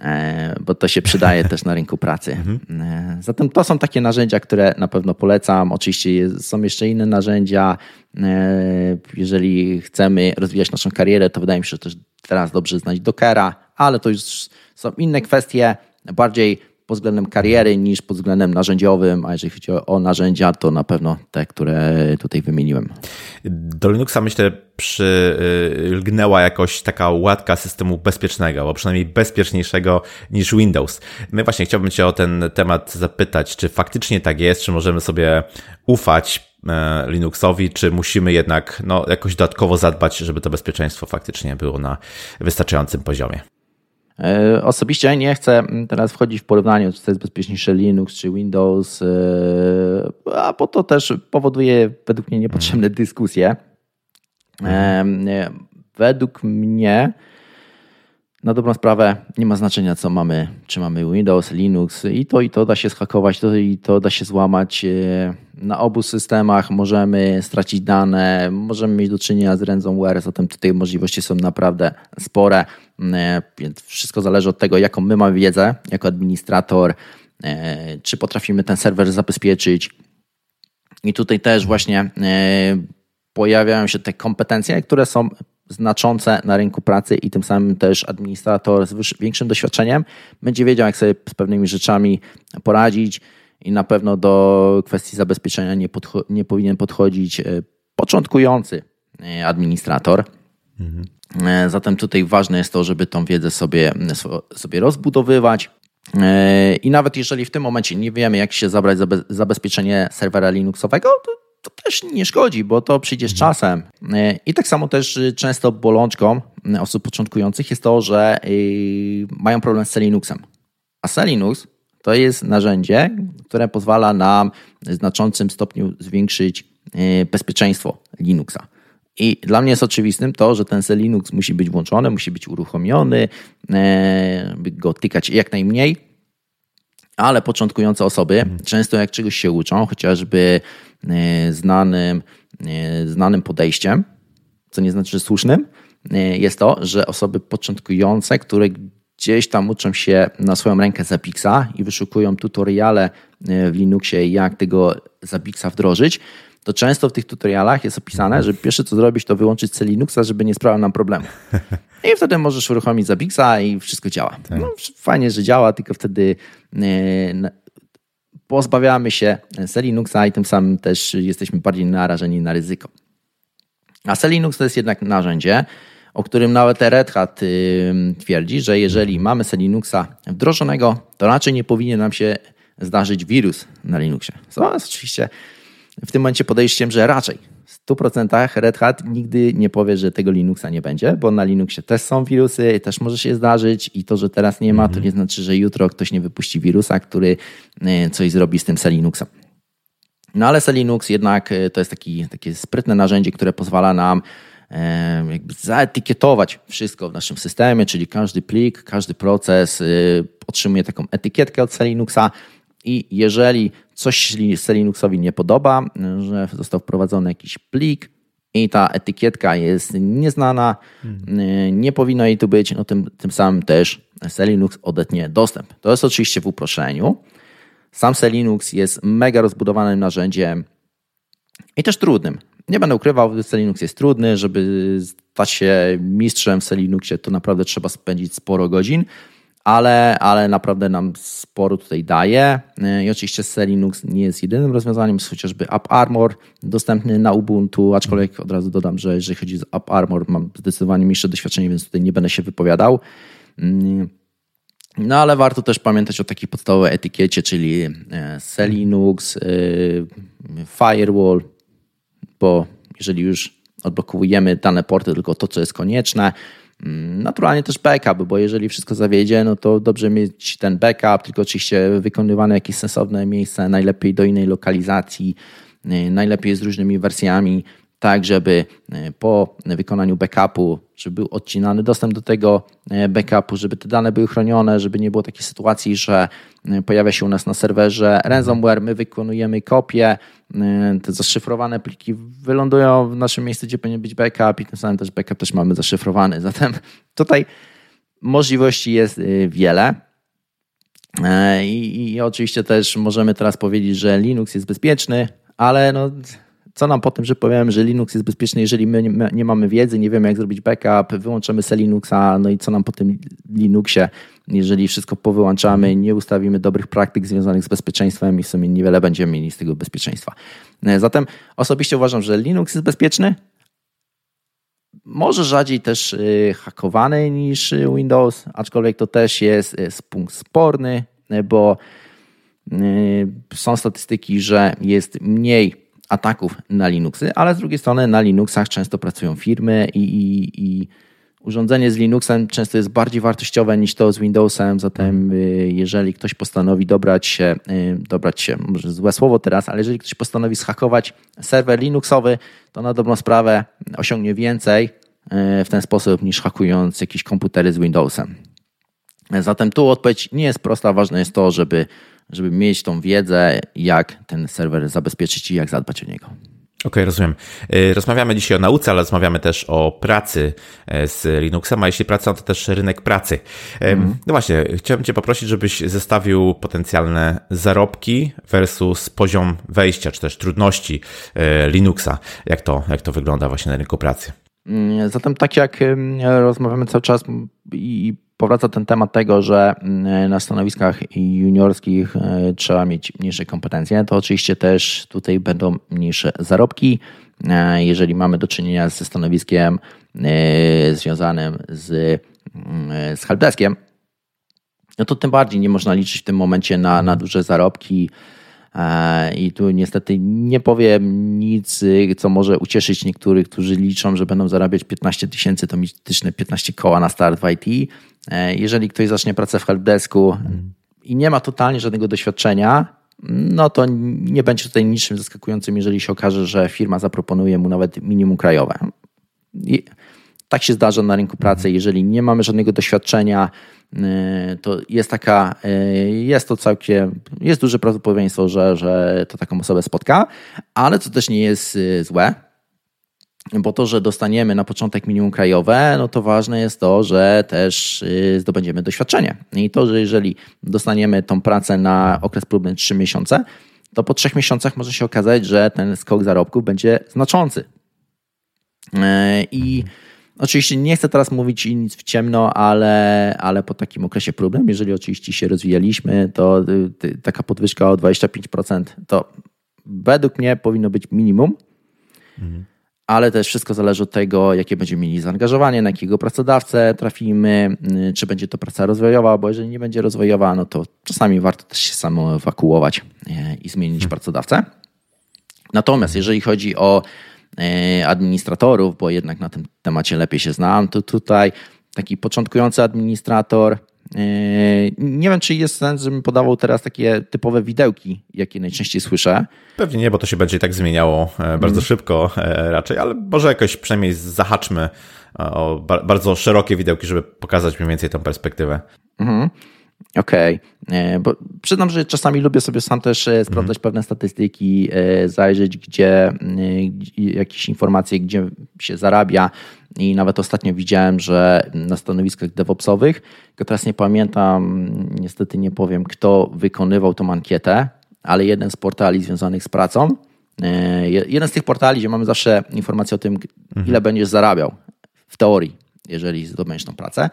e, bo to się przydaje też na rynku pracy. [LAUGHS] Mhm. E, zatem to są takie narzędzia, które na pewno polecam. Oczywiście są jeszcze inne narzędzia. E, jeżeli chcemy rozwijać naszą karierę, to wydaje mi się, że też teraz dobrze znać Dockera, ale to już są inne kwestie, bardziej pod względem kariery niż pod względem narzędziowym, a jeżeli chodzi o, narzędzia, to na pewno te, które tutaj wymieniłem. Do Linuxa myślę przylgnęła jakoś taka łatka systemu bezpiecznego, bo przynajmniej bezpieczniejszego niż Windows. My właśnie chciałbym Cię o ten temat zapytać, czy faktycznie tak jest, czy możemy sobie ufać e, Linuxowi, czy musimy jednak no, jakoś dodatkowo zadbać, żeby to bezpieczeństwo faktycznie było na wystarczającym poziomie. E, osobiście nie chcę teraz wchodzić w porównanie, czy to jest bezpieczniejsze Linux czy Windows, e, a bo to też powoduje według mnie niepotrzebne dyskusje. E, według mnie na dobrą sprawę nie ma znaczenia, co mamy, czy mamy Windows, Linux i to i to da się schakować, to i to da się złamać. E, na obu systemach możemy stracić dane, możemy mieć do czynienia z ransomware, zatem tutaj możliwości są naprawdę spore, e, więc wszystko zależy od tego, jaką my mamy wiedzę jako administrator, e, czy potrafimy ten serwer zabezpieczyć. I tutaj też właśnie pojawiają się te kompetencje, które są znaczące na rynku pracy i tym samym też administrator z większym doświadczeniem będzie wiedział, jak sobie z pewnymi rzeczami poradzić i na pewno do kwestii zabezpieczenia nie, nie powinien podchodzić e, początkujący e, administrator. Mhm. Zatem tutaj ważne jest to, żeby tą wiedzę sobie, sobie rozbudowywać. I nawet jeżeli w tym momencie nie wiemy, jak się zabrać za zabezpieczenie serwera Linuxowego, to to też nie szkodzi, bo to przyjdzie z czasem. E, I tak samo też y, często bolączką y, osób początkujących jest to, że y, mają problem z Selinuxem. A Selinux to jest narzędzie, które pozwala nam w znaczącym stopniu zwiększyć bezpieczeństwo Linuxa. I dla mnie jest oczywistym to, że ten Selinux musi być włączony, musi być uruchomiony, e, by go tykać jak najmniej, ale początkujące osoby często jak czegoś się uczą, chociażby znanym, e, znanym podejściem, co nie znaczy, że słusznym, e, jest to, że osoby początkujące, które gdzieś tam uczą się na swoją rękę Zapixa i wyszukują tutoriale w Linuxie, jak tego Zapixa wdrożyć, to często w tych tutorialach jest opisane, że pierwsze co zrobić, to wyłączyć C Linuxa, żeby nie sprawiał nam problemu. I wtedy możesz uruchomić Zapixa i wszystko działa. Tak. No, fajnie, że działa, tylko wtedy e, pozbawiamy się C Linuxa i tym samym też jesteśmy bardziej narażeni na ryzyko. A C Linux to jest jednak narzędzie, o którym nawet Red Hat y, twierdzi, że jeżeli mamy C Linuxa wdrożonego, to raczej nie powinien nam się zdarzyć wirus na Linuxie. Co jest oczywiście w tym momencie podejściem, że raczej 100% Red Hat nigdy nie powie, że tego Linuxa nie będzie, bo na Linuxie też są wirusy, też może się zdarzyć i to, że teraz nie ma, to mhm. nie znaczy, że jutro ktoś nie wypuści wirusa, który e, coś zrobi z tym Selinuxem. No ale Selinux jednak e, to jest taki, takie sprytne narzędzie, które pozwala nam e, jakby zaetykietować wszystko w naszym systemie, czyli każdy plik, każdy proces otrzymuje taką etykietkę od Selinuxa i jeżeli coś się Linuxowi nie podoba, że został wprowadzony jakiś plik i ta etykietka jest nieznana, hmm. nie powinno jej tu być, no tym, tym samym też Selinux odetnie dostęp. To jest oczywiście w uproszczeniu. Sam Selinux jest mega rozbudowanym narzędziem i też trudnym. Nie będę ukrywał, Selinux jest trudny, żeby stać się mistrzem w Selinuxie, to naprawdę trzeba spędzić sporo godzin ale, ale naprawdę nam sporo tutaj daje. I oczywiście Linux nie jest jedynym rozwiązaniem, jest chociażby AppArmor dostępny na Ubuntu, aczkolwiek od razu dodam, że jeżeli chodzi o AppArmor mam zdecydowanie mniejsze doświadczenie, więc tutaj nie będę się wypowiadał. No ale warto też pamiętać o takiej podstawowej etykiecie, czyli e, Linux, e, Firewall, bo jeżeli już odblokowujemy dane porty, tylko to, co jest konieczne, Mm, naturalnie też backup, bo jeżeli wszystko zawiedzie, no to dobrze mieć ten backup, tylko oczywiście wykonywane jakieś sensowne miejsce, najlepiej do innej lokalizacji, y, najlepiej z różnymi wersjami, tak żeby y, po wykonaniu backupu, żeby był odcinany dostęp do tego y, backupu, żeby te dane były chronione, żeby nie było takiej sytuacji, że pojawia się u nas na serwerze ransomware, my wykonujemy kopię, te zaszyfrowane pliki wylądują w naszym miejscu, gdzie powinien być backup i tym samym też backup też mamy zaszyfrowany. [LAUGHS] Zatem tutaj możliwości jest wiele. E, I, I, oczywiście też możemy teraz powiedzieć, że Linux jest bezpieczny, ale no, co nam po tym, że powiem, że Linux jest bezpieczny, jeżeli my nie, mamy wiedzy, nie wiemy jak zrobić backup, wyłączymy se Linuxa, no i co nam po tym Linuxie, jeżeli wszystko powyłączamy, nie ustawimy dobrych praktyk związanych z bezpieczeństwem i w sumie niewiele będziemy mieli z tego bezpieczeństwa. E, zatem osobiście uważam, że Linux jest bezpieczny, może rzadziej też e, hakowany niż Windows, aczkolwiek to też jest, punkt sporny, e, bo są statystyki, że jest mniej ataków na Linuxy, ale z drugiej strony na Linuxach często pracują firmy i, i, i urządzenie z Linuxem często jest bardziej wartościowe niż to z Windowsem, zatem y, jeżeli ktoś postanowi dobrać się, y, dobrać się, może złe słowo teraz, ale jeżeli ktoś postanowi schakować serwer Linuxowy, to na dobrą sprawę osiągnie więcej w ten sposób niż hakując jakieś komputery z Windowsem. Zatem tu odpowiedź nie jest prosta, ważne jest to, żeby, żeby mieć tą wiedzę, jak ten serwer zabezpieczyć i jak zadbać o niego. Okej, okay, rozumiem. Y, rozmawiamy dzisiaj o nauce, ale rozmawiamy też o pracy e, z Linuxem, a jeśli praca, to też rynek pracy. Mm. No właśnie, chciałbym Cię poprosić, żebyś zestawił potencjalne zarobki versus poziom wejścia, czy też trudności e, Linuxa. Jak to, jak to wygląda właśnie na rynku pracy? Mm, zatem tak jak rozmawiamy cały czas i powraca ten temat tego, że mm, na stanowiskach juniorskich e, trzeba mieć mniejsze kompetencje, to oczywiście też tutaj będą mniejsze zarobki. E, jeżeli mamy do czynienia ze stanowiskiem e, związanym z, mm, z helpdeskiem, no to tym bardziej nie można liczyć w tym momencie na, na duże zarobki. I tu niestety nie powiem nic, co może ucieszyć niektórych, którzy liczą, że będą zarabiać 15 tysięcy, to mityczne 15 koła na start w IT. E, jeżeli ktoś zacznie pracę w helpdesku i nie ma totalnie żadnego doświadczenia, no to nie będzie tutaj niczym zaskakującym, jeżeli się okaże, że firma zaproponuje mu nawet minimum krajowe. I tak się zdarza na rynku pracy. Jeżeli nie mamy żadnego doświadczenia, e, to jest taka, e, jest to całkiem, jest duże prawdopodobieństwo, że, że to taką osobę spotka, ale to też nie jest złe bo to, że dostaniemy na początek minimum krajowe, no to ważne jest to, że też zdobędziemy doświadczenie. I to, że jeżeli dostaniemy tą pracę na okres próbny 3 miesiące, to po 3 miesiącach może się okazać, że ten skok zarobków będzie znaczący. E, I oczywiście nie chcę teraz mówić nic w ciemno, ale, ale po takim okresie próbnym, jeżeli oczywiście się rozwijaliśmy, to y, taka podwyżka o 25% to według mnie powinno być minimum. Mhm ale też wszystko zależy od tego, jakie będziemy mieli zaangażowanie, na jakiego pracodawcę trafimy, y, czy będzie to praca rozwojowa, bo jeżeli nie będzie rozwojowa, no to czasami warto też się samo ewakuować y, i zmienić hmm. pracodawcę. Natomiast jeżeli chodzi o administratorów, bo jednak na tym temacie lepiej się znam, to tutaj taki początkujący administrator Yy, nie wiem, czy jest sens, żebym podawał teraz takie typowe widełki, jakie najczęściej słyszę. Pewnie nie, bo to się będzie tak zmieniało e, bardzo hmm. szybko e, raczej, ale może jakoś przynajmniej zahaczmy e, o bardzo szerokie widełki, żeby pokazać mniej więcej tę perspektywę. Mhm. Okej, okay. bo przyznam, że czasami lubię sobie sam też sprawdzać mhm. pewne statystyki, zajrzeć, gdzie jakieś informacje, gdzie się zarabia, i nawet ostatnio widziałem, że na stanowiskach DevOpsowych, tylko teraz nie pamiętam, niestety nie powiem, kto wykonywał tą ankietę, ale jeden z portali związanych z pracą, e, jeden z tych portali, gdzie mamy zawsze informację o tym, mhm. ile będziesz zarabiał w teorii, jeżeli zdobędziesz tą pracę,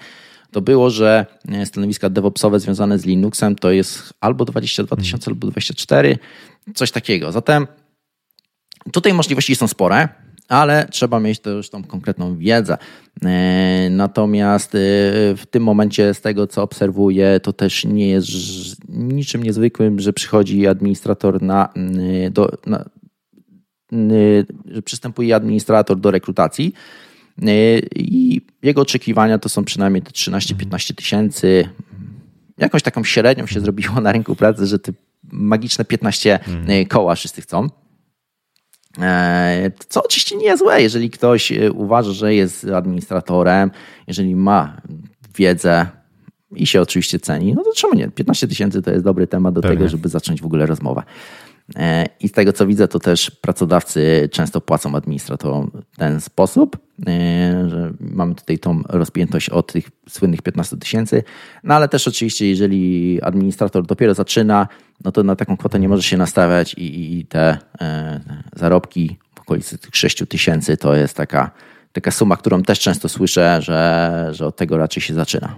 to było, że e, stanowiska DevOpsowe związane z Linuxem to jest albo 22 tysiące, mhm. albo 24, coś takiego. Zatem tutaj możliwości są spore ale trzeba mieć też tą konkretną wiedzę. E, natomiast e, w tym momencie, z tego co obserwuję, to też nie jest niczym niezwykłym, że przychodzi administrator na, do, na że przystępuje administrator do rekrutacji i jego oczekiwania to są przynajmniej te 13-15 tysięcy. Jakąś taką średnią się zrobiło na rynku pracy, że te magiczne 15 mhm. koła wszyscy chcą. E, co oczywiście nie jest złe, jeżeli ktoś e, uważa, że jest administratorem, jeżeli ma wiedzę i się oczywiście ceni, no to czemu nie? 15 tysięcy to jest dobry temat do Pewnie. tego, żeby zacząć w ogóle rozmowę. E, I z tego co widzę, to też pracodawcy często płacą administratorom w ten sposób, że mamy tutaj tą rozpiętość od tych słynnych 15 tysięcy, no ale też oczywiście, jeżeli administrator dopiero zaczyna, no to na taką kwotę nie może się nastawiać i, i te e, zarobki w okolicy tych 6 tysięcy to jest taka, taka suma, którą też często słyszę, że, że od tego raczej się zaczyna.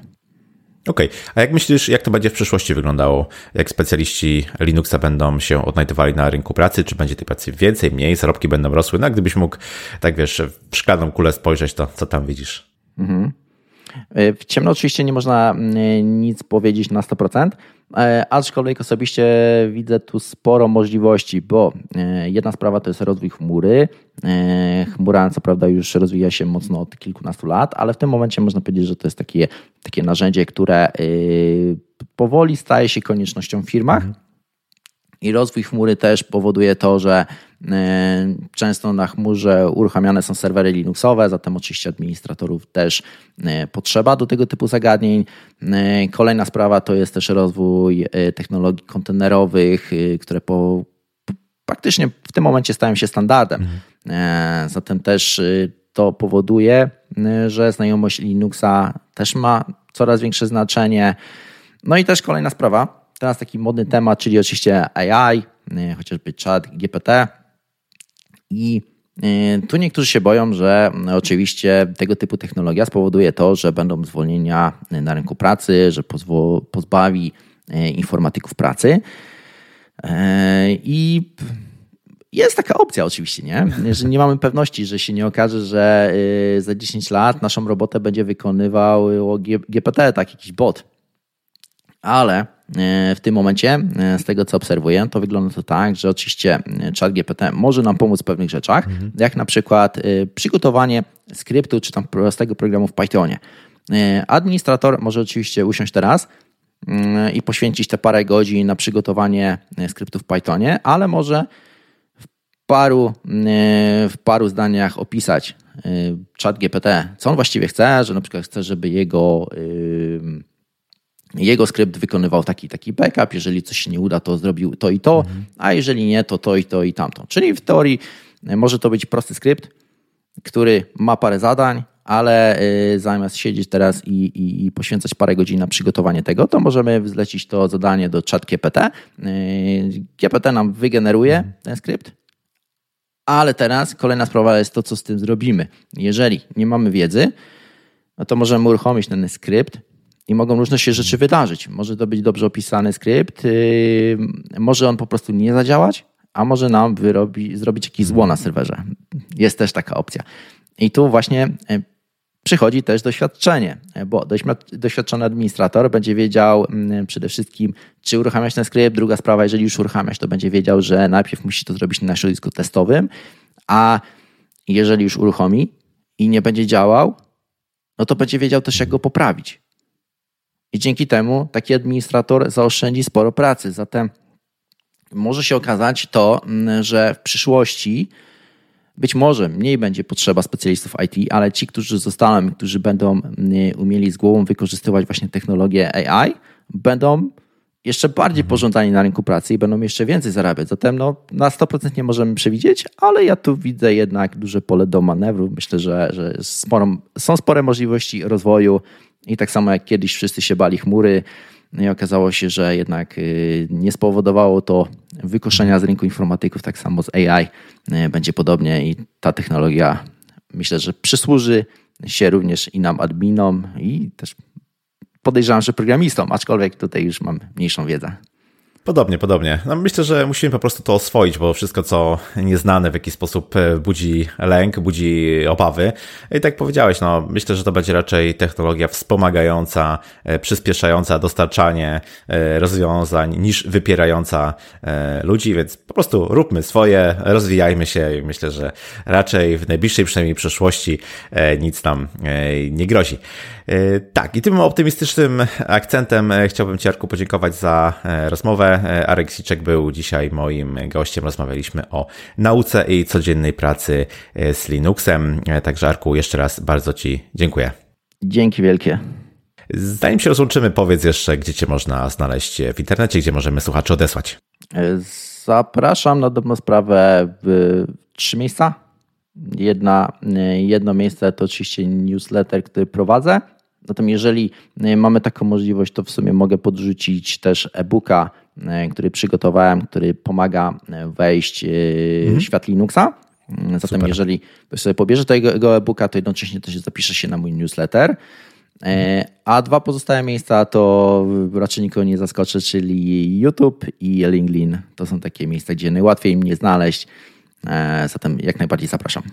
Okej, okay. a jak myślisz, jak to będzie w przyszłości wyglądało? Jak specjaliści Linuxa będą się odnajdywali na rynku pracy? Czy będzie tej pracy więcej, mniej, zarobki będą rosły? No, gdybyś mógł, tak wiesz, w szklaną kulę spojrzeć, to co tam widzisz? Mhm. E, w ciemno oczywiście nie można mm, nic powiedzieć na 100%, e, aczkolwiek osobiście widzę tu sporo możliwości, bo e, jedna sprawa to jest rozwój chmury. Chmura co prawda już rozwija się mocno od kilkunastu lat, ale w tym momencie można powiedzieć, że to jest takie, takie narzędzie, które powoli staje się koniecznością w firmach. Mhm. I rozwój chmury też powoduje to, że Często na chmurze uruchamiane są serwery Linuxowe, zatem oczywiście administratorów też potrzeba do tego typu zagadnień. Kolejna sprawa to jest też rozwój technologii kontenerowych, które po, praktycznie w tym momencie stają się standardem. Mhm. Zatem też to powoduje, że znajomość Linuxa też ma coraz większe znaczenie. No i też kolejna sprawa, teraz taki modny temat, czyli oczywiście AI, chociażby chat GPT. I y, tu niektórzy się boją, że oczywiście tego typu technologia spowoduje to, że będą zwolnienia na rynku pracy, że pozbawi y, informatyków pracy. I jest taka opcja oczywiście, nie? Że nie mamy pewności, że się nie okaże, że za 10 lat naszą robotę będzie wykonywał GPT, tak jakiś bot. Ale e, w tym momencie, e, z tego co obserwuję, to wygląda to tak, że oczywiście e, chat GPT może nam pomóc w pewnych rzeczach, mhm. jak na przykład przygotowanie skryptu czy tam prostego programu w Pythonie. Administrator może oczywiście usiąść teraz i poświęcić te parę godzin na przygotowanie skryptu w Pythonie, ale może w paru, w paru zdaniach opisać chat GPT, co on właściwie chce, że na przykład chce, żeby jego jego skrypt wykonywał taki taki backup, jeżeli coś się nie uda, to zrobił to i to, mhm. a jeżeli nie, to to i to i tamto. Czyli w teorii e, może to być prosty skrypt, który ma parę zadań, ale e, zamiast siedzieć teraz i, i, i, poświęcać parę godzin na przygotowanie tego, to możemy zlecić to zadanie do chat GPT. E, GPT nam wygeneruje mhm. ten skrypt, ale teraz kolejna sprawa jest to, co z tym zrobimy. Jeżeli nie mamy wiedzy, no to możemy uruchomić ten skrypt, i mogą różne się rzeczy wydarzyć. Może to być dobrze opisany skrypt, yy, może on po prostu nie zadziałać, a może nam wyrobi, zrobić jakieś zło na serwerze. Jest też taka opcja. I tu właśnie yy, przychodzi też doświadczenie, bo doświadczony administrator będzie wiedział yy, przede wszystkim, czy uruchamiać ten skrypt. Druga sprawa, jeżeli już uruchamiać, to będzie wiedział, że najpierw musi to zrobić na środowisku testowym, a jeżeli już uruchomi i nie będzie działał, no to będzie wiedział też, jak go poprawić. I dzięki temu taki administrator zaoszczędzi sporo pracy. Zatem może się okazać to, mm, że w przyszłości być może mniej będzie potrzeba specjalistów IT, ale ci, którzy zostaną, którzy będą mm, umieli z głową wykorzystywać właśnie technologię AI, będą jeszcze bardziej mhm. pożądani na rynku pracy i będą jeszcze więcej zarabiać. Zatem no, na 100% nie możemy przewidzieć, ale ja tu widzę jednak duże pole do manewru. Myślę, że, że sporą, są spore możliwości rozwoju i tak samo jak kiedyś wszyscy się bali chmury, no i okazało się, że jednak y, nie spowodowało to wykoszenia z rynku informatyków, tak samo z AI y, będzie podobnie i ta technologia myślę, że przysłuży się również i nam adminom i też podejrzewam, że programistom, aczkolwiek tutaj już mam mniejszą wiedzę. Podobnie, podobnie. No myślę, że musimy po prostu to oswoić, bo wszystko, co nieznane w jakiś sposób e, budzi lęk, budzi obawy. I tak powiedziałeś, no myślę, że to będzie raczej technologia wspomagająca, e, przyspieszająca dostarczanie e, rozwiązań niż wypierająca ludzi, więc po prostu róbmy swoje, rozwijajmy się i myślę, że raczej w najbliższej przynajmniej przyszłości nic nam nie grozi. Tak, i tym optymistycznym akcentem chciałbym Ci, Arku, podziękować za rozmowę. Arek Siczek był dzisiaj moim gościem. Rozmawialiśmy o nauce i codziennej pracy e, z Linuxem. E, także Arku, jeszcze raz bardzo Ci dziękuję. Dzięki wielkie. Zanim się rozłączymy, powiedz jeszcze, gdzie Cię można znaleźć w internecie, gdzie możemy słuchaczy odesłać. E, zapraszam na dobrą sprawę w trzy miejsca. Jedna, jedno miejsce to oczywiście newsletter, który prowadzę. Zatem jeżeli mamy taką możliwość, to w sumie mogę podrzucić też e-booka E, który przygotowałem, który pomaga e, wejść e, mhm. w świat Linuxa. Zatem Super. jeżeli ktoś sobie pobierze tego e-booka, to jednocześnie też zapisze się na mój newsletter. A dwa pozostałe miejsca to raczej nikogo nie zaskoczę, czyli YouTube i LinkedIn. To są takie miejsca, gdzie najłatwiej mnie znaleźć. Zatem jak najbardziej zapraszam.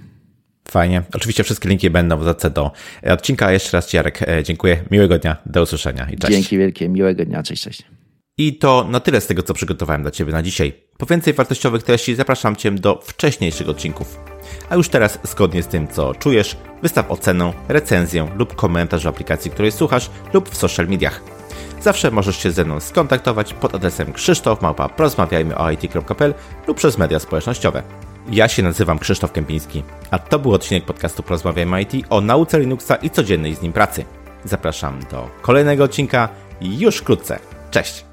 Fajnie. Oczywiście wszystkie linki będą w zadce do odcinka. Jeszcze raz Ci, Jarek, dziękuję. Miłego dnia. Do usłyszenia i cześć. Dzięki wielkie. Miłego dnia. Cześć, cześć. I to na tyle z tego, co przygotowałem dla Ciebie na dzisiaj. Po więcej wartościowych treści zapraszam Cię do wcześniejszych odcinków. A już teraz, zgodnie z tym, co czujesz, wystaw ocenę, recenzję lub komentarz w aplikacji, której słuchasz lub w social mediach. Zawsze możesz się ze mną skontaktować pod adresem krzysztofmałpa.porozmawiajmy o it.pl lub przez media społecznościowe. Ja się nazywam Krzysztof Kępiński, a to był odcinek podcastu Porozmawiajmy IT o nauce Linuxa i codziennej z nim pracy. Zapraszam do kolejnego odcinka już wkrótce. Cześć!